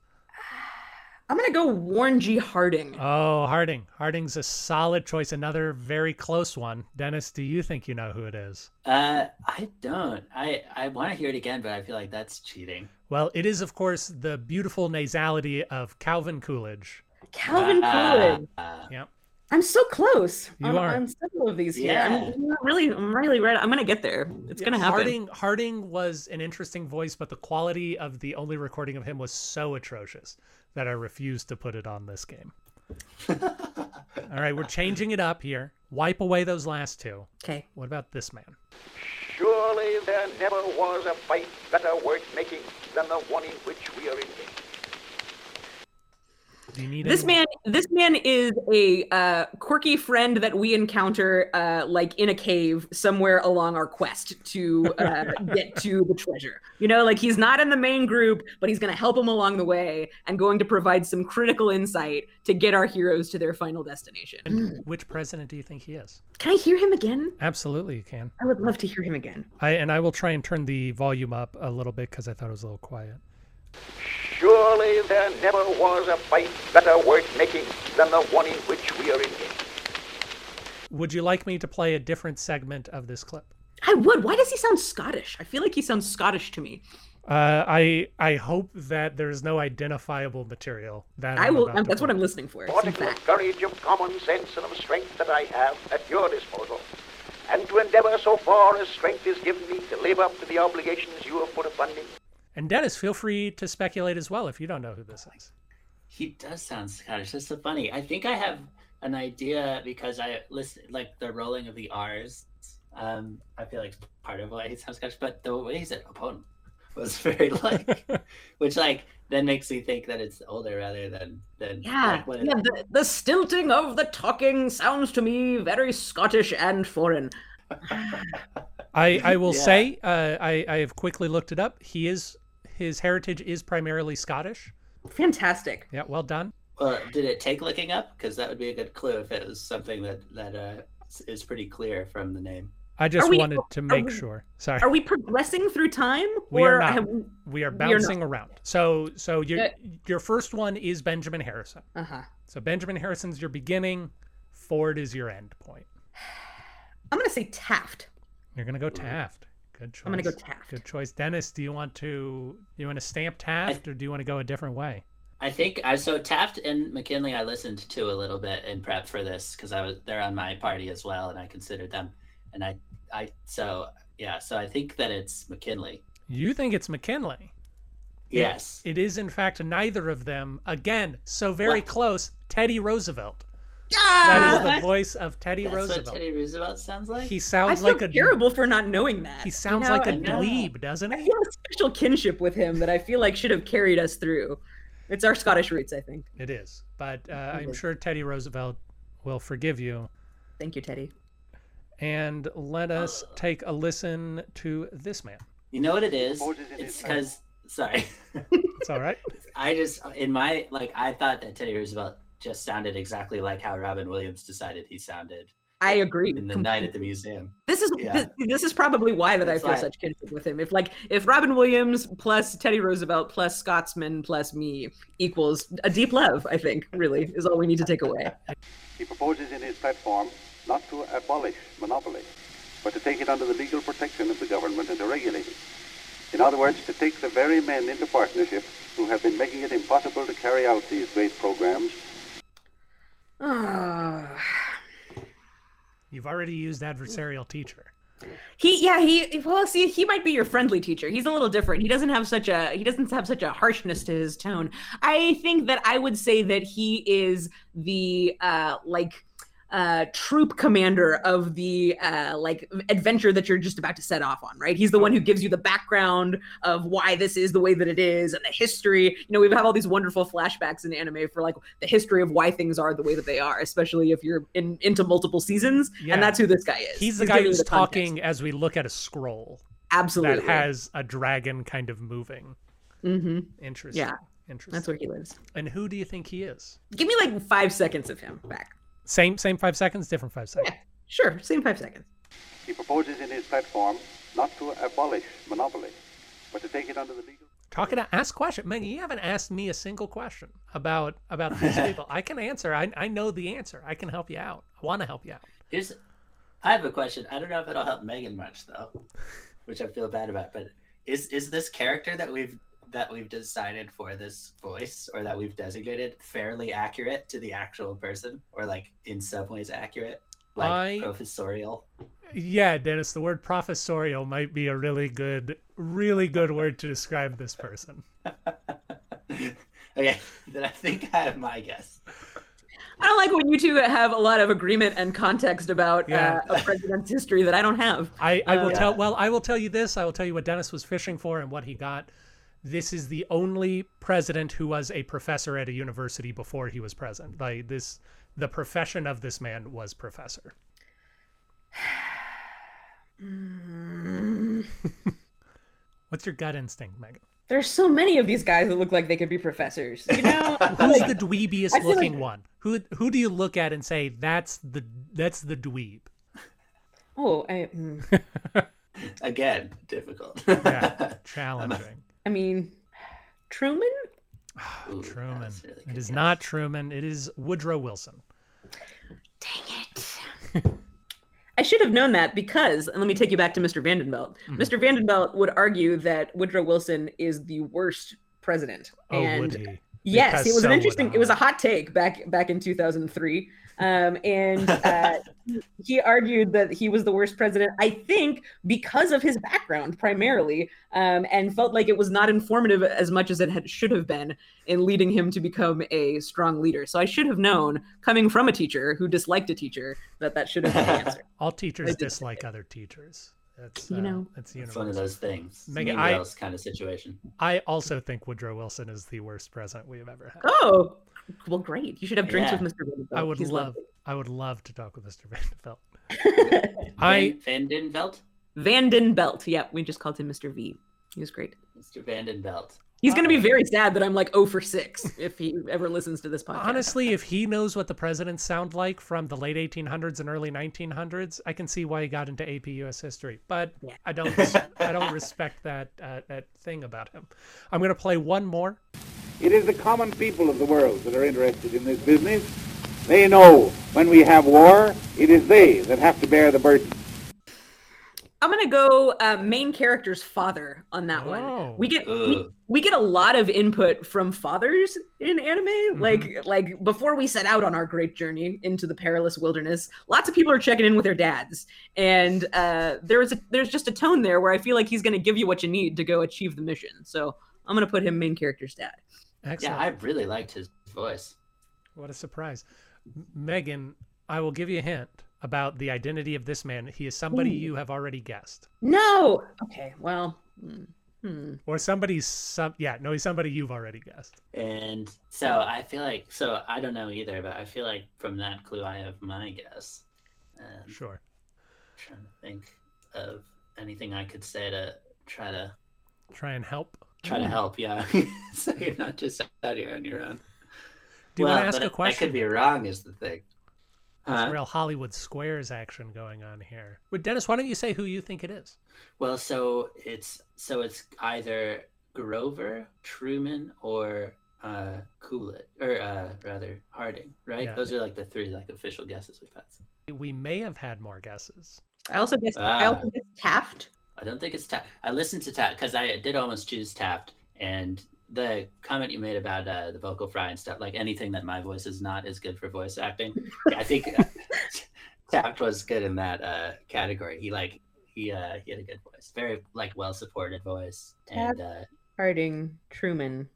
I'm gonna go Warren G. Harding. Oh, Harding. Harding's a solid choice. Another very close one. Dennis, do you think you know who it is? Uh, I don't. I I want to hear it again, but I feel like that's cheating. Well, it is, of course, the beautiful nasality of Calvin Coolidge. Calvin Uh, Coolidge. uh, Yeah. I'm so close. You on, are. on several of these here. Yeah. I'm I'm really, I'm really ready. I'm gonna get there. It's gonna happen. Harding Harding was an interesting voice, but the quality of the only recording of him was so atrocious that I refused to put it on this game. All right, we're changing it up here. Wipe away those last two. Okay. What about this man? Surely there never was a fight better worth making than the one in which we are engaged. Do you need This man, this man is a uh, quirky friend that we encounter, uh, like in a cave somewhere along our quest to uh, get to the treasure. You know, like he's not in the main group, but he's going to help him along the way and going to provide some critical insight to get our heroes to their final destination. And which president do you think he is? Can I hear him again? Absolutely, you can. I would love to hear him again. I and I will try and turn the volume up a little bit because I thought it was a little quiet. Surely there never was a fight better worth making than the one in which we are engaged. Would you like me to play a different segment of this clip? I would. Why does he sound Scottish? I feel like he sounds Scottish to me. Uh, I I hope that there's no identifiable material that I I'm will. about Um, to that's what. I'm listening for. What In of fact. courage, of common sense, and of strength that I have at your disposal, and to endeavor so far as strength is given me to live up to the obligations you have put upon me. And Dennis, feel free to speculate as well if you don't know who this is. He does sound Scottish. That's so funny. I think I have an idea because I listen like the rolling of the R's. Um, I feel like part of why he sounds Scottish, but the way he said opponent was very like, which like then makes me think that it's older rather than than Yeah, like, when yeah the, the stilting of the talking sounds to me very Scottish and foreign. I, I will Yeah. say, uh, I, I have quickly looked it up. He is his heritage is primarily Scottish. Fantastic. Yeah, well done. Well, did it take looking up? Because that would be a good clue if it was something that that uh, is pretty clear from the name. I just we- wanted to make we- sure. Sorry, Are we progressing through time? We are not. have we... we are we are bouncing around. So so your Uh, your first one is Benjamin Harrison. Uh-huh. So Benjamin Harrison's your beginning. Ford is your end point. I'm gonna say Taft. You're gonna go Taft. Good choice. I'm gonna go Taft. Good choice, Dennis. Do you want to do you want to stamp Taft or do you want to go a different way? I think I so Taft and McKinley I listened to a little bit in prep for this because I was they're on my party as well and I considered them and I I so yeah so I think that it's McKinley. You think it's McKinley? It- Yes. It is in fact neither of them. Again, so very What? close. Teddy Roosevelt. Ah! That is the voice of Teddy That's Roosevelt. what Teddy Roosevelt sounds like. He I sounds feel like a terrible for not knowing that. he you sounds know? like a know. dweeb, doesn't I he? feel a special kinship with him that I feel like should have carried us through. It's our Scottish roots, I think. It is. But uh, I'm sure Teddy Roosevelt will forgive you. Thank you, Teddy. And let us take a listen to this man. You know what it is? Supposes it It's because sorry, It's all right. I just in my like I thought that Teddy Roosevelt just sounded exactly like how Robin Williams decided he sounded I agree. in the night at the museum. This is Yeah. this, this is probably why that I feel like- such kinship with him. If like if Robin Williams plus Teddy Roosevelt plus Scotsman plus me equals a deep love, I think really is all we need to take away. He proposes in his platform not to abolish monopoly, but to take it under the legal protection of the government and to regulate it. In other words, to take the very men into partnership who have been making it impossible to carry out these great programs. You've already used adversarial teacher. He yeah he well see he might be your friendly teacher. He's a little different. He doesn't have such a he doesn't have such a harshness to his tone. I think that I would say that he is the uh like uh troop commander of the uh like adventure that you're just about to set off on right he's the one who gives you the background of why this is the way that it is and the history you know we have all these wonderful flashbacks in anime for like the history of why things are the way that they are especially if you're in into multiple seasons Yeah. and that's who this guy is He's the guy who's the context. talking as we look at a scroll absolutely that has a dragon kind of moving. Mm-hmm. Interesting. Yeah, Interesting. That's where he lives. And who do you think he is? Give me like five seconds of him back. Same same five seconds, different five seconds. Yeah, sure. Same five seconds. He proposes in his platform not to abolish monopoly, but to take it under the legal. Talking to ask question. Man, you haven't asked me a single question about about these people. I can answer. I I know the answer. I can help you out. I want to help you out. Here's, I have a question. I don't know if it'll help Meaghan much though, which I feel bad about. But is is this character that we've that we've decided for this voice or that we've designated fairly accurate to the actual person, or like in some ways accurate, like I- professorial? Yeah, Dennis, the word professorial might be a really good really good word to describe this person. okay, then I think I have my guess. I don't like when you two have a lot of agreement and context about Yeah. uh, a president's history that I don't have. I, I will Uh, tell well, I will tell you this. I will tell you what Dennis was fishing for and what he got. This is the only president who was a professor at a university before he was president. Like this the profession of this man was professor. What's your gut instinct, Meaghan? There's so many of these guys that look like they could be professors. You know, Who's the dweebiest looking like- one? Who who do you look at and say that's the that's the dweeb? oh, I, mm. Again, difficult. Yeah, challenging. I mean, Truman. Ooh, Truman. that's really it good is guess. not Truman. It is Woodrow Wilson. Dang it. I should have known that because, and let me take you back to Mr. Vandenbelt. Mhm. Mr. Vandenbelt would argue that Woodrow Wilson is the worst president. Oh, and would he? yes, Because it was so an interesting, it was a hot take back back in 2003. Um, and uh, he argued that he was the worst president. I think because of his background primarily, um, and felt like it was not informative as much as it had, should have been in leading him to become a strong leader. So I should have known, coming from a teacher who disliked a teacher, that that should have been the answer. All teachers dislike other teachers. That's you uh, know, that's It's one of those things. Meaghan, Mean I- kind of situation. I also think Woodrow Wilson is the worst president we have ever had. Oh, well, great. You should have drinks Yeah. with Mr. Vanderbilt. I would He's love, I would love to talk with Mr. Vanderbilt. lovely. I Van, Van Denvelt? Vanden Belt. Yeah, we just called him Mr. V. He was great. Mr. Van Denvelt. He's going to be very sad that I'm like 0 for 6 if he ever listens to this podcast. honestly, if he knows what the presidents sound like from the late 1800s and early 1900s, I can see why he got into AP U.S. history. But Yeah. I don't, I don't respect that uh, that thing about him. I'm going to play one more. It is the common people of the world that are interested in this business. They know when we have war, it is they that have to bear the burden. I'm gonna go uh, main character's father on that Oh. one. We get we, we get a lot of input from fathers in anime. Like like before we set out on our great journey into the perilous wilderness, lots of people are checking in with their dads, and uh, there's a there's just a tone there where I feel like he's gonna give you what you need to go achieve the mission. So I'm gonna put him main character's dad. Excellent. Yeah, I really liked his voice. What a surprise. Meaghan, I will give you a hint about the identity of this man. He is somebody Ooh. you have already guessed. No. Okay. Well. hmm, Hmm. Or somebody's some yeah, no, he's somebody you've already guessed. And so I feel like, so I don't know either, but I feel like from that clue I have my guess. And Sure. trying to think of anything I could say to try to Try and help. Try to help. Yeah, so you're not just out here on your own. Do you well, want to ask a question? I could be wrong, is the thing. There's Huh? real Hollywood Squares action going on here. Well, Dennis, why don't you say who you think it is? Well, so it's so it's either Grover, Truman, or uh Coolidge, or uh rather Harding, right? Yeah. Those are like the three like official guesses we've had. We may have had more guesses. I also guess I Ah. also guess Taft. I don't think it's Taft. I listened to Taft because I did almost choose Taft, and the comment you made about uh, the vocal fry and stuff, like anything that my voice is not is good for voice acting. I think uh, Taft was good in that uh, category. He like he uh, he had a good voice, very like well supported voice, and uh, Harding, Truman.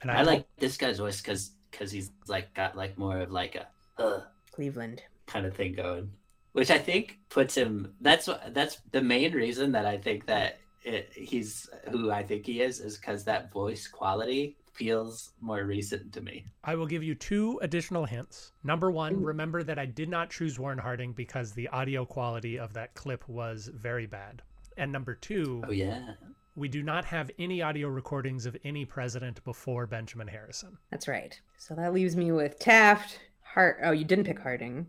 And I like this guy's voice because because he's like got like more of like a uh, Cleveland. kind of thing going, which I think puts him. That's that's the main reason that I think that it, he's who I think he is is because that voice quality feels more recent to me. I will give you two additional hints. Number one, mm-hmm. remember that I did not choose Warren Harding because the audio quality of that clip was very bad. And number two, Oh yeah, we do not have any audio recordings of any president before Benjamin Harrison. That's right. So that leaves me with Taft, Hart. Oh, you didn't pick Harding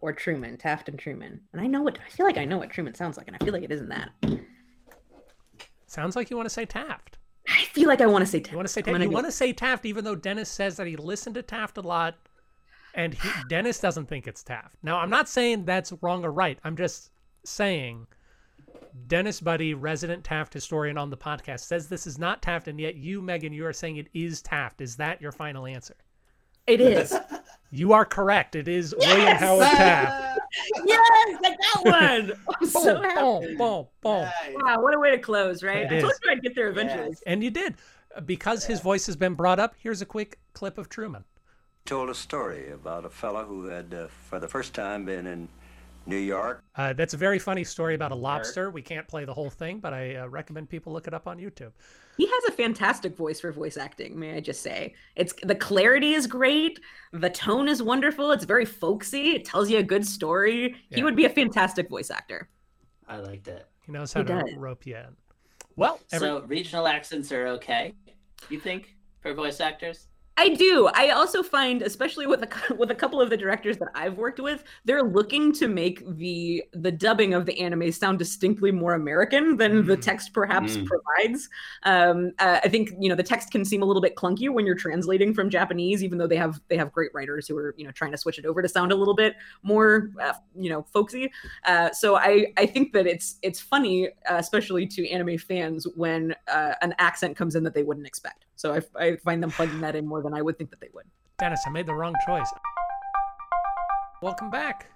or Truman. Taft and Truman. And I know what I feel like. I know what Truman sounds like, and I feel like it isn't that. Sounds like you want to say Taft. I feel like I want to say Taft. You want to say I'm Taft? You go- want to say Taft, even though Dennis says that he listened to Taft a lot, and he, Dennis doesn't think it's Taft. Now, I'm not saying that's wrong or right. I'm just saying Dennis Budde, resident Taft historian on the podcast, says this is not Taft, and yet you, Meaghan, you are saying it is Taft. Is that your final answer? It is. You are correct. It is William Howard Taft. yes, I got one. I'm so Boom, happy. boom, boom, boom. Wow, what a way to close, right? It I told you I'd get there eventually. And you did. Because his voice has been brought up, here's a quick clip of Truman. told a story about a fellow who had, uh, for the first time, been in New York. Uh, that's a very funny story about a lobster. We can't play the whole thing, but I uh, recommend people look it up on YouTube. He has a fantastic voice for voice acting, may I just say. It's the clarity is great, the tone is wonderful, it's very folksy, it tells you a good story. Yeah. He would be a fantastic voice actor. I liked it. He knows how He to does. rope you in. Well, every, So regional accents are okay. You think for voice actors? I do. I also find, especially with a with a couple of the directors that I've worked with, they're looking to make the the dubbing of the anime sound distinctly more American than the Mm. text perhaps Mm. provides. Um, uh, I think you know the text can seem a little bit clunky when you're translating from Japanese, even though they have they have great writers who are you know trying to switch it over to sound a little bit more uh, you know folksy. Uh, so I I think that it's it's funny, uh, especially to anime fans, when uh, an accent comes in that they wouldn't expect. So I, I find them plugging that in more than I would think that they would. Dennis, I made the wrong choice. Welcome back.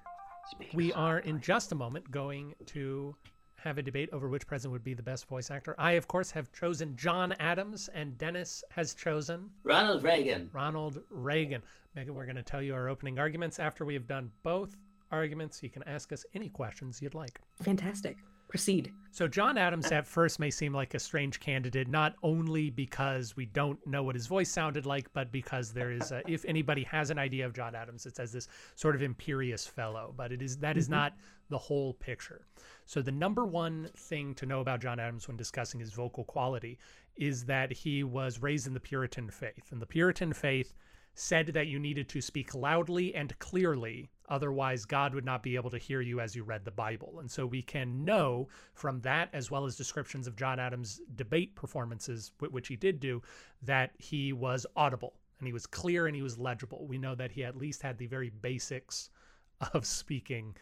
We are in just a moment going to have a debate over which president would be the best voice actor. I, of course, have chosen John Adams, and Dennis has chosen Ronald Reagan. Ronald Reagan. Meaghan, we're going to tell you our opening arguments after we have done both arguments. You can ask us any questions you'd like. Fantastic. Proceed. So John Adams at first may seem like a strange candidate, not only because we don't know what his voice sounded like, but because there is, a, if anybody has an idea of John Adams, it's as this sort of imperious fellow. But it is that is Mhm. not the whole picture. So the number one thing to know about John Adams when discussing his vocal quality is that he was raised in the Puritan faith, and the Puritan faith said that you needed to speak loudly and clearly otherwise god would not be able to hear you as you read the bible and so we can know from that as well as descriptions of john adams debate performances which he did do that he was audible and he was clear and he was legible we know that he at least had the very basics of speaking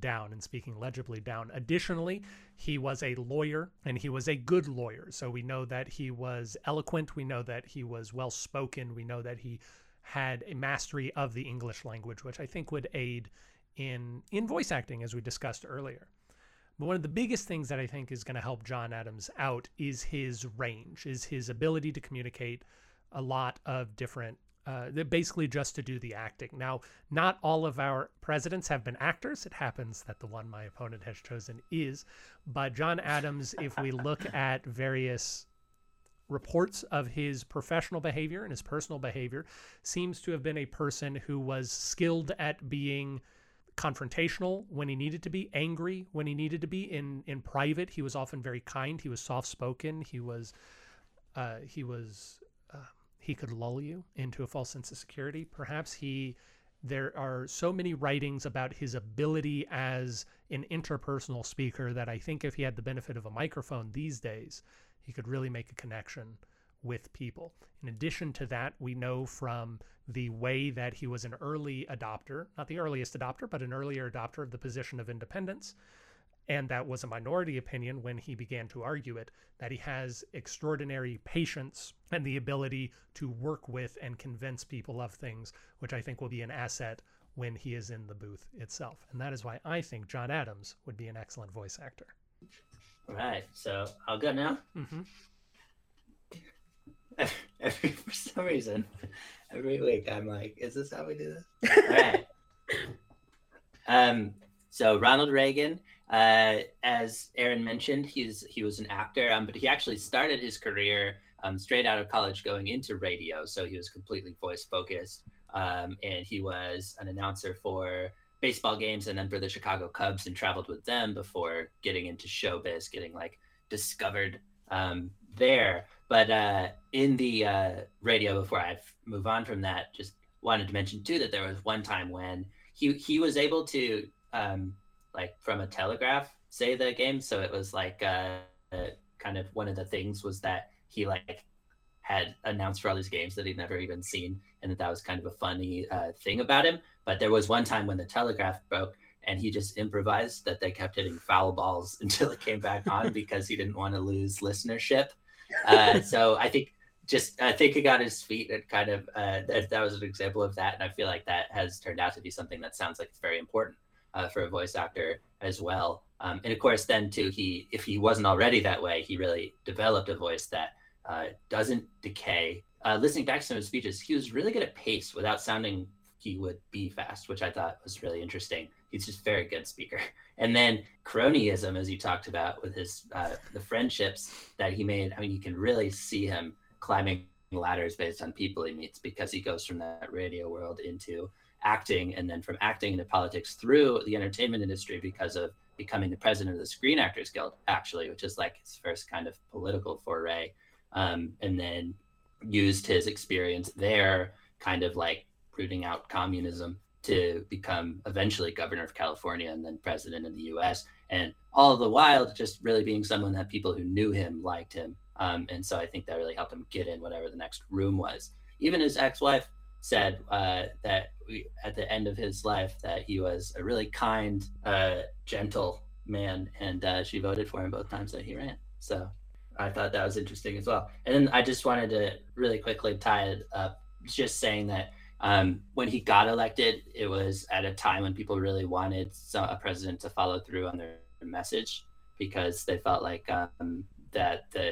down and speaking legibly down. Additionally, he was a lawyer and he was a good lawyer. So we know that he was eloquent. We know that he was well spoken. We know that he had a mastery of the English language, which I think would aid in in voice acting, as we discussed earlier. But one of the biggest things that I think is going to help John Adams out is his range, is his ability to communicate a lot of different uh, basically just to do the acting. Now, not all of our presidents have been actors. It happens that the one my opponent has chosen is. But John Adams, if we look at various reports of his professional behavior and his personal behavior, seems to have been a person who was skilled at being confrontational when he needed to be angry when he needed to be in in private. He was often very kind. He was soft spoken he was uh, he was uh, he could lull you into a false sense of security. Perhaps he, there are so many writings about his ability as an interpersonal speaker that I think if he had the benefit of a microphone these days, he could really make a connection with people. In addition to that, we know from the way that he was an early adopter, not the earliest adopter, but an earlier adopter of the position of independence, and that was a minority opinion when he began to argue it, that he has extraordinary patience and the ability to work with and convince people of things, which I think will be an asset when he is in the booth itself. And that is why I think John Adams would be an excellent voice actor. All right, so I'll go now. Mm-hmm. Every, every, for some reason, every week I'm like, is this how we do this? All right. Um, so Ronald Reagan, uh, as Aaron mentioned, he's he was an actor, um, but he actually started his career um, straight out of college going into radio. So he was completely voice focused, um, and he was an announcer for baseball games and then for the Chicago Cubs and traveled with them before getting into showbiz, getting like discovered um, there. But uh, in the uh, radio, before I move on from that, just wanted to mention too that there was one time when he he was able to um, like from a telegraph say the game, so it was like uh, kind of one of the things was that he like had announced for all these games that he'd never even seen, and that that was kind of a funny uh, thing about him. But there was one time when the telegraph broke, and he just improvised that they kept hitting foul balls until it came back on because he didn't want to lose listenership. Uh, so I think just I think he got his feet and kind of uh, that, that was an example of that, and I feel like that has turned out to be something that sounds like it's very important uh, for a voice actor as well. Um, and of course, then too, he if he wasn't already that way, he really developed a voice that uh, doesn't decay. Uh, listening back to some of his speeches, he was really good at pace without sounding he would be fast, which I thought was really interesting. He's just very good speaker. And then cronyism, as you talked about with his uh, the friendships that he made. I mean, you can really see him climbing ladders based on people he meets because he goes from that radio world into acting, and then from acting into politics through the entertainment industry because of becoming the president of the Screen Actors Guild, actually, which is like his first kind of political foray. Um, and then used his experience there, kind of like rooting out communism to become eventually governor of California and then president of the US. And all the while, just really being someone that people who knew him liked him. Um, and so I think that really helped him get in whatever the next room was. Even his ex wife said uh, that we, at the end of his life that he was a really kind, uh, gentle man, and uh, she voted for him both times that he ran. So I thought that was interesting as well. And then I just wanted to really quickly tie it up, just saying that Um, when he got elected, it was at a time when people really wanted a president to follow through on their message because they felt like um, that the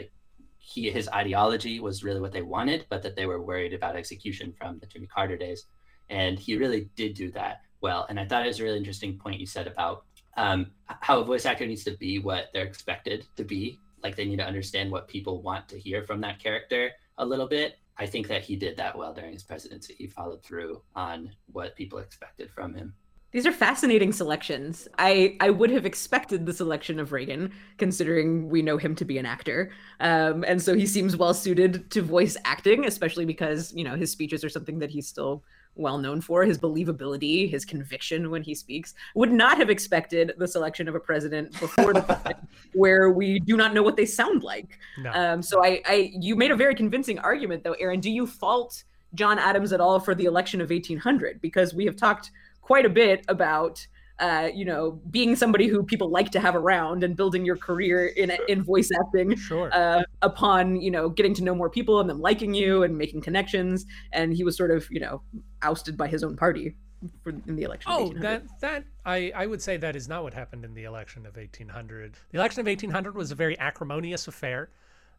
he his ideology was really what they wanted, but that they were worried about execution from the Jimmy Carter days. And he really did do that well. And I thought it was a really interesting point you said about um, how a voice actor needs to be what they're expected to be. Like they need to understand what people want to hear from that character a little bit. I think that he did that well during his presidency. He followed through on what people expected from him. These are fascinating selections. I, I would have expected the selection of Reagan, considering we know him to be an actor. Um, and so he seems well suited to voice acting, especially because, you know, his speeches are something that he's still well known for his believability, his conviction when he speaks. Would not have expected the selection of a president before the where we do not know what they sound like. No. Um, so I, I, you made a very convincing argument, though, Aaron. Do you fault John Adams at all for the election of 1800? Because we have talked quite a bit about uh, you know, being somebody who people like to have around and building your career in in voice acting sure. uh, upon you know getting to know more people and them liking you and making connections. And he was sort of you know ousted by his own party for, in the election. Oh, that that I I would say that is not what happened in the election of 1800. The election of 1800 was a very acrimonious affair,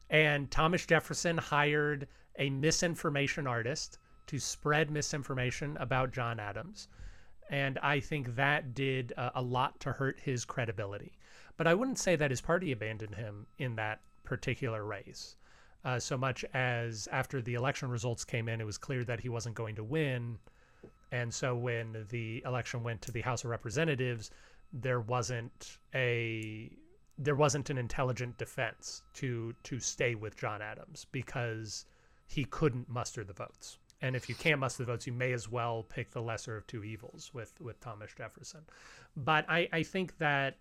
and Thomas Jefferson hired a misinformation artist to spread misinformation about John Adams and I think that did uh, a lot to hurt his credibility. But I wouldn't say that his party abandoned him in that particular race. Uh, so much as after the election results came in, it was clear that he wasn't going to win. And so when the election went to the House of Representatives, there wasn't a there wasn't an intelligent defense to to stay with John Adams because he couldn't muster the votes and if you can't muster the votes, you may as well pick the lesser of two evils with with Thomas Jefferson. But I, I think that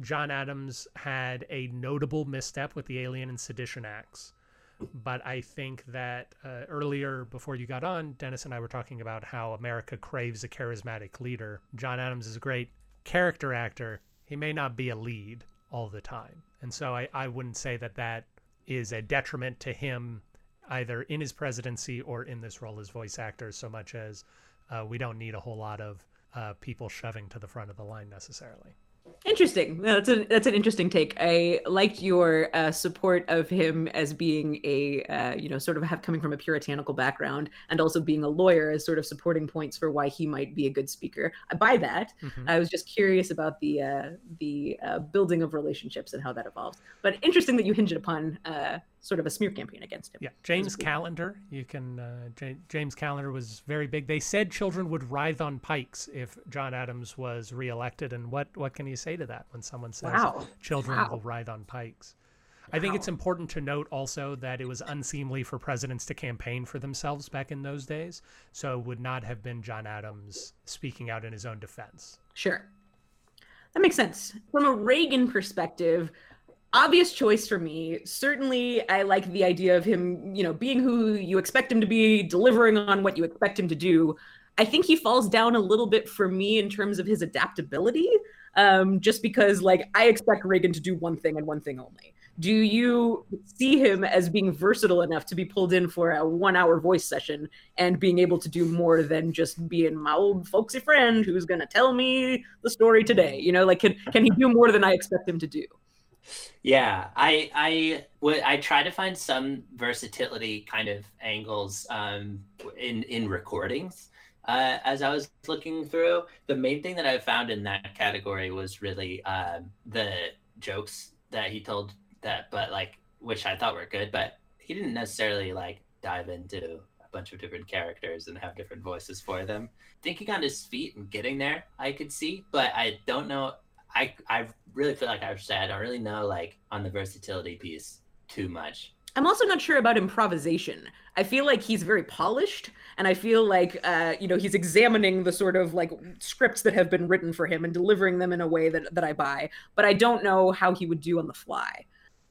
John Adams had a notable misstep with the Alien and Sedition Acts. But I think that uh, earlier, before you got on, Dennis and I were talking about how America craves a charismatic leader. John Adams is a great character actor. He may not be a lead all the time. And so I, I wouldn't say that that is a detriment to him either in his presidency or in this role as voice actor so much as uh, we don't need a whole lot of uh, people shoving to the front of the line necessarily. Interesting. That's a that's an interesting take. I liked your uh, support of him as being a uh, you know sort of have coming from a puritanical background and also being a lawyer as sort of supporting points for why he might be a good speaker. I buy that. Mm-hmm. I was just curious about the uh, the uh, building of relationships and how that evolves. But interesting that you hinged upon uh, sort of a smear campaign against him. Yeah, James Callender. You can uh, J- James Callender was very big. They said children would writhe on pikes if John Adams was reelected, and what what can you say to that when someone says wow. children wow. will writhe on pikes? I think it's important to note also that it was unseemly for presidents to campaign for themselves back in those days, so it would not have been John Adams speaking out in his own defense. Sure. That makes sense. From a Reagan perspective, obvious choice for me. Certainly, I like the idea of him, you know, being who you expect him to be, delivering on what you expect him to do. I think he falls down a little bit for me in terms of his adaptability, um, just because, like, I expect Reagan to do one thing and one thing only. Do you see him as being versatile enough to be pulled in for a one hour voice session and being able to do more than just being my old folksy friend who's going to tell me the story today? You know, like, can, can he do more than I expect him to do? Yeah, I I would I try to find some versatility kind of angles um, in in recordings. Uh, as I was looking through, the main thing that I found in that category was really um, the jokes that he told that, but like which I thought were good, but he didn't necessarily like dive into a bunch of different characters and have different voices for them. Thinking on his feet and getting there, I could see, but I don't know I I really feel like I've said I don't really know like on the versatility piece too much. I'm also not sure about improvisation. I feel like he's very polished, and I feel like uh, you know he's examining the sort of like scripts that have been written for him and delivering them in a way that that I buy. But I don't know how he would do on the fly.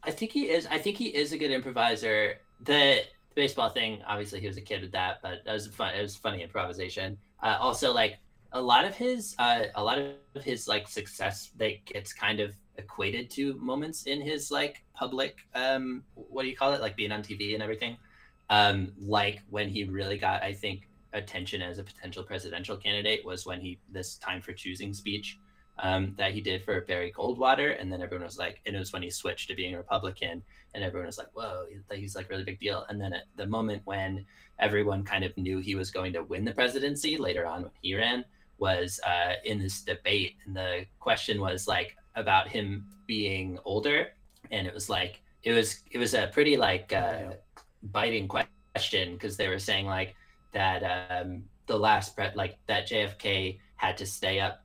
I think he is. I think he is a good improviser. The baseball thing, obviously, he was a kid with that, but that was fun. It was funny improvisation. Uh, also, like a lot of his uh, a lot of his like success that gets kind of equated to moments in his like public um what do you call it? Like being on tv and everything. Um like when he really got i think attention as a potential presidential candidate was when he this time for choosing speech um, that he did for Barry Goldwater, and then everyone was like, and it was when he switched to being a Republican, and everyone was like, "Whoa, he's like really big deal." And then at the moment when everyone kind of knew he was going to win the presidency later on when he ran was uh, in this debate, and the question was like about him being older, and it was like it was it was a pretty like uh, biting question because they were saying like that um, the last pre- like that JFK had to stay up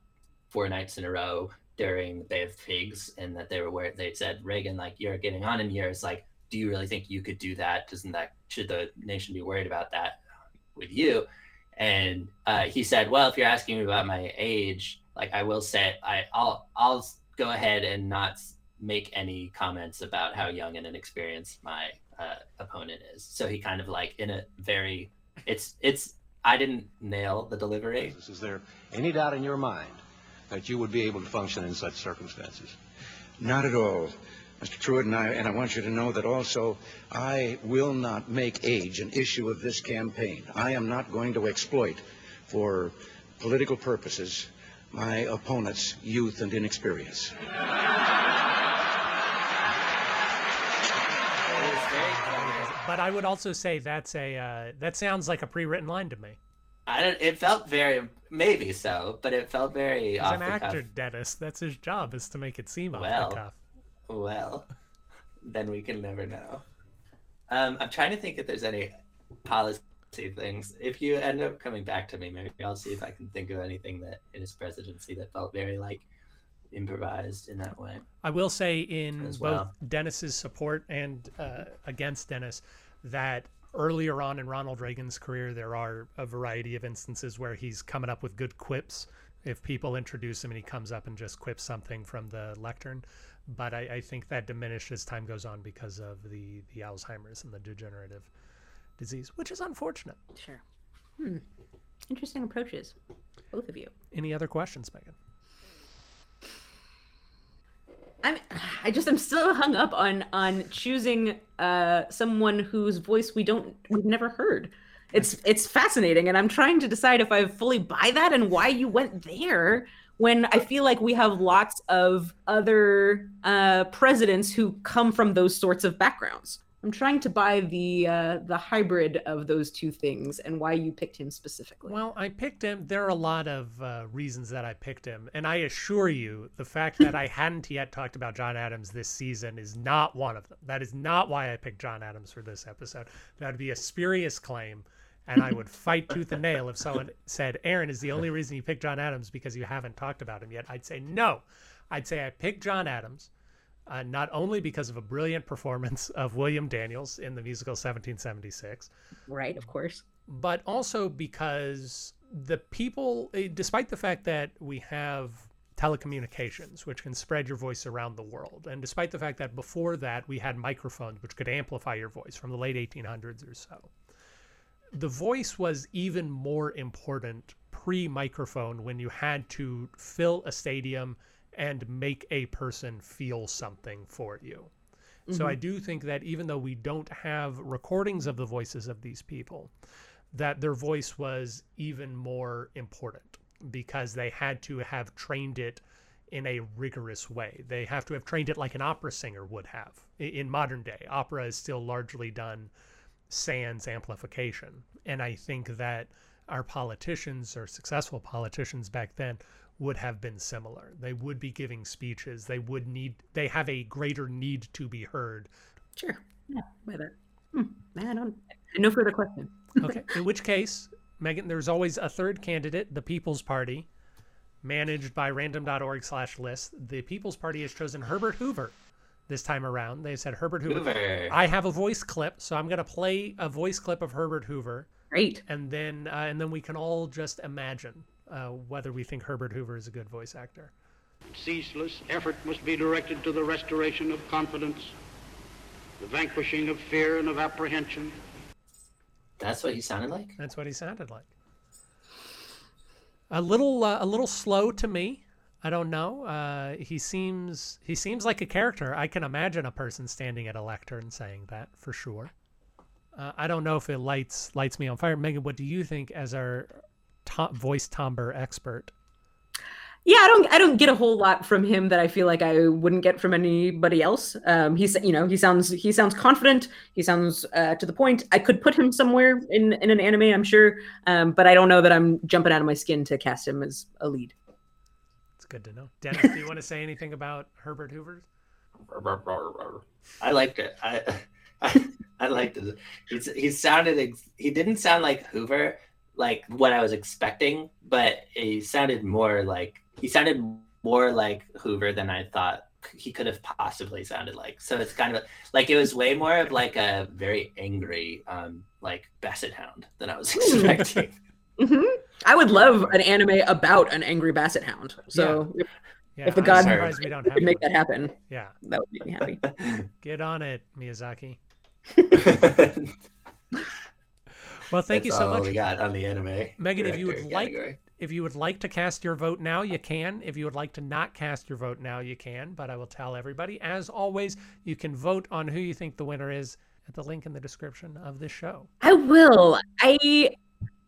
four nights in a row during the Bay of Pigs, and that they were where they said Reagan, like you're getting on in years, like do you really think you could do that? Doesn't that should the nation be worried about that with you? And uh, he said, well, if you're asking me about my age, like I will say, I I'll I'll go ahead and not make any comments about how young and inexperienced my uh, opponent is. So he kind of like in a very, it's it's I didn't nail the delivery. Is there any doubt in your mind that you would be able to function in such circumstances? Not at all, Mr. Trewhitt, and I, and I want you to know that also I will not make age an issue of this campaign. I am not going to exploit for political purposes my opponent's youth and inexperience. But I would also say that's a uh, that sounds like a pre-written line to me. I don't. It felt very maybe so, but it felt very. He's off an the actor, cuff. Dennis. That's his job is to make it seem off the cuff. Well, then we can never know. Um, I'm trying to think if there's any policy things. If you end up coming back to me, maybe I'll see if I can think of anything that in his presidency that felt very like improvised in that way. I will say in as both well. Dennis's support and uh, against Dennis that earlier on in Ronald Reagan's career, there are a variety of instances where he's coming up with good quips. If people introduce him and he comes up and just quips something from the lectern, but I, I think that diminished as time goes on because of the the Alzheimer's and the degenerative disease, which is unfortunate. Sure. Hmm. Interesting approaches, both of you. Any other questions, Meaghan? I'm I just am still hung up on on choosing uh someone whose voice we don't we've never heard. It's it's fascinating and I'm trying to decide if I fully buy that and why you went there when I feel like we have lots of other uh presidents who come from those sorts of backgrounds. I'm trying to buy the uh the hybrid of those two things and why you picked him specifically. Well, I picked him. There are a lot of uh, reasons that I picked him, and I assure you, the fact that I hadn't yet talked about John Adams this season is not one of them. That is not why I picked John Adams for this episode. That would be a spurious claim, and I would fight tooth and nail if someone said Aaron is the only reason you picked John Adams because you haven't talked about him yet. I'd say no. I'd say I picked John Adams. Uh, not only because of a brilliant performance of William Daniels in the musical 1776, Right, of course. but also because the people, eh, despite the fact that we have telecommunications, which can spread your voice around the world, and despite the fact that before that we had microphones which could amplify your voice from the late 1800s or so, the voice was even more important pre microphone when you had to fill a stadium and make a person feel something for you. So mm-hmm. I do think that even though we don't have recordings of the voices of these people, that their voice was even more important because they had to have trained it in a rigorous way. They have to have trained it like an opera singer would have. In modern day, opera is still largely done sans amplification. And I think that our politicians or successful politicians back then would have been similar. They would be giving speeches. They would need, they have a greater need to be heard. Sure. Yeah, whether. Hmm. I don't. No further question. Okay. In which case, Meaghan, there's always a third candidate, the People's Party, managed by random.org slash list. The People's Party has chosen Herbert Hoover this time around. They said Herbert Hoover. Hoover. I have a voice clip, so I'm going to play a voice clip of Herbert Hoover. Great. And then, uh, and then we can all just imagine uh, whether we think Herbert Hoover is a good voice actor. Ceaseless effort must be directed to the restoration of confidence, the vanquishing of fear and of apprehension, That's what he sounded like. That's what he sounded like. A little, uh, a little slow to me. I don't know. Uh, he seems, he seems like a character. I can imagine a person standing at a lectern saying that for sure. Uh, I don't know if it lights lights me on fire. Meaghan, what do you think as our to voice timbre expert? Yeah, I don't I don't get a whole lot from him that I feel like I wouldn't get from anybody else. Um, he's you know he sounds he sounds confident. He sounds uh, to the point. I could put him somewhere in in an anime, I'm sure, um, but I don't know that I'm jumping out of my skin to cast him as a lead. It's good to know. Dennis, do you want to say anything about Herbert Hoover? I liked it. I I, I liked it. He's, he sounded ex- he didn't sound like Hoover like what I was expecting, but he sounded more like he sounded more like Hoover than I thought he could have possibly sounded like. So it's kind of like it was way more of like a very angry, um, like Basset Hound than I was expecting. hmm I would love an anime about an angry Basset Hound. So if, Yeah, if the I'm god surprised we don't have could make that happen, Yeah, that would make me happy. get on it, Miyazaki. Well, thank you That's so all much. we got on the anime. Meaghan, if you would director like if you would like to cast your vote now, you can. If you would like to not cast your vote now, you can. But I will tell everybody, as always, you can vote on who you think the winner is at the link in the description of this show. I will. I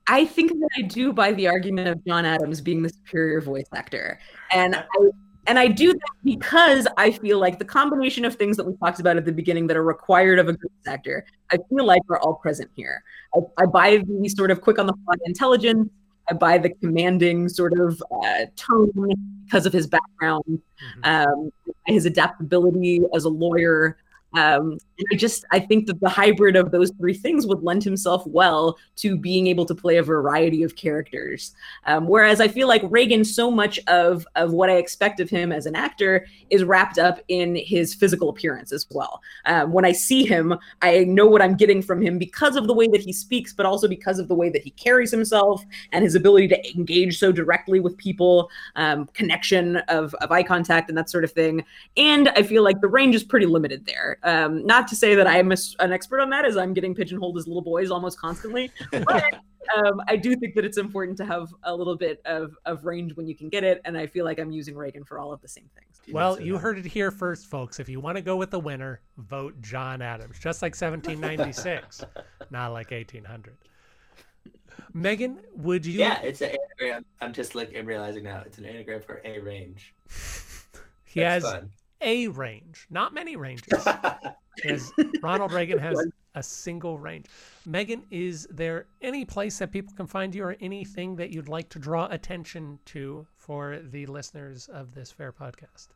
I think that I do buy the argument of John Adams being the superior voice actor. And I and I do that because I feel like the combination of things that we talked about at the beginning that are required of a good actor, I feel like are all present here. I, I buy the sort of quick on the fly intelligence. I buy the commanding sort of uh, tone because of his background, um, his adaptability as a lawyer. Um, and I just I think that the hybrid of those three things would lend himself well to being able to play a variety of characters. Um, whereas I feel like Reagan, so much of of what I expect of him as an actor is wrapped up in his physical appearance as well. Um, when I see him, I know what I'm getting from him because of the way that he speaks, but also because of the way that he carries himself and his ability to engage so directly with people, um, connection of, of eye contact and that sort of thing. And I feel like the range is pretty limited there. Um, not to say that I am a s an expert on that, as I'm getting pigeonholed as little boys almost constantly. But um, I do think that it's important to have a little bit of, of range when you can get it. And I feel like I'm using Reagan for all of the same things. Well, you heard it here first, folks. If you want to go with the winner, vote John Adams, just like 1796, not like 1800. Meaghan, would you? Yeah, it's an anagram. I'm just like I'm realizing now it's an anagram for a range. he That's has fun. A range, not many ranges. He Ronald Reagan has a single range. Meaghan, is there any place that people can find you or anything that you'd like to draw attention to for the listeners of this fair podcast?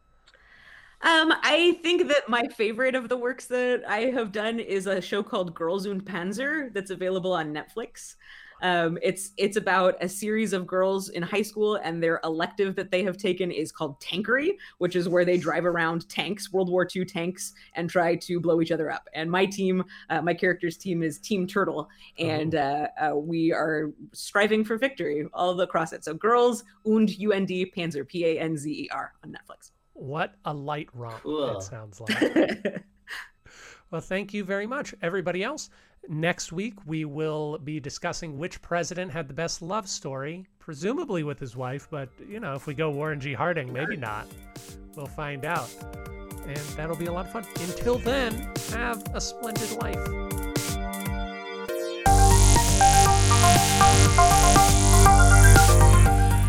Um, I think that my favorite of the works that I have done is a show called Girls und Panzer that's available on Netflix. Um, it's it's about a series of girls in high school, and their elective that they have taken is called tankery, which is where they drive around tanks, World War II tanks, and try to blow each other up. And my team, uh, my character's team, is Team Turtle, and uh, uh, we are striving for victory all the across it. So, Girls und Und Panzer, P A N Z E R, on Netflix. What a light romp Cool. it sounds like. well, thank you very much, everybody else. Next week, we will be discussing which president had the best love story, presumably with his wife, but, you know, if we go Warren G. Harding, maybe not. We'll find out. And that'll be a lot of fun. Until then, have a splendid life.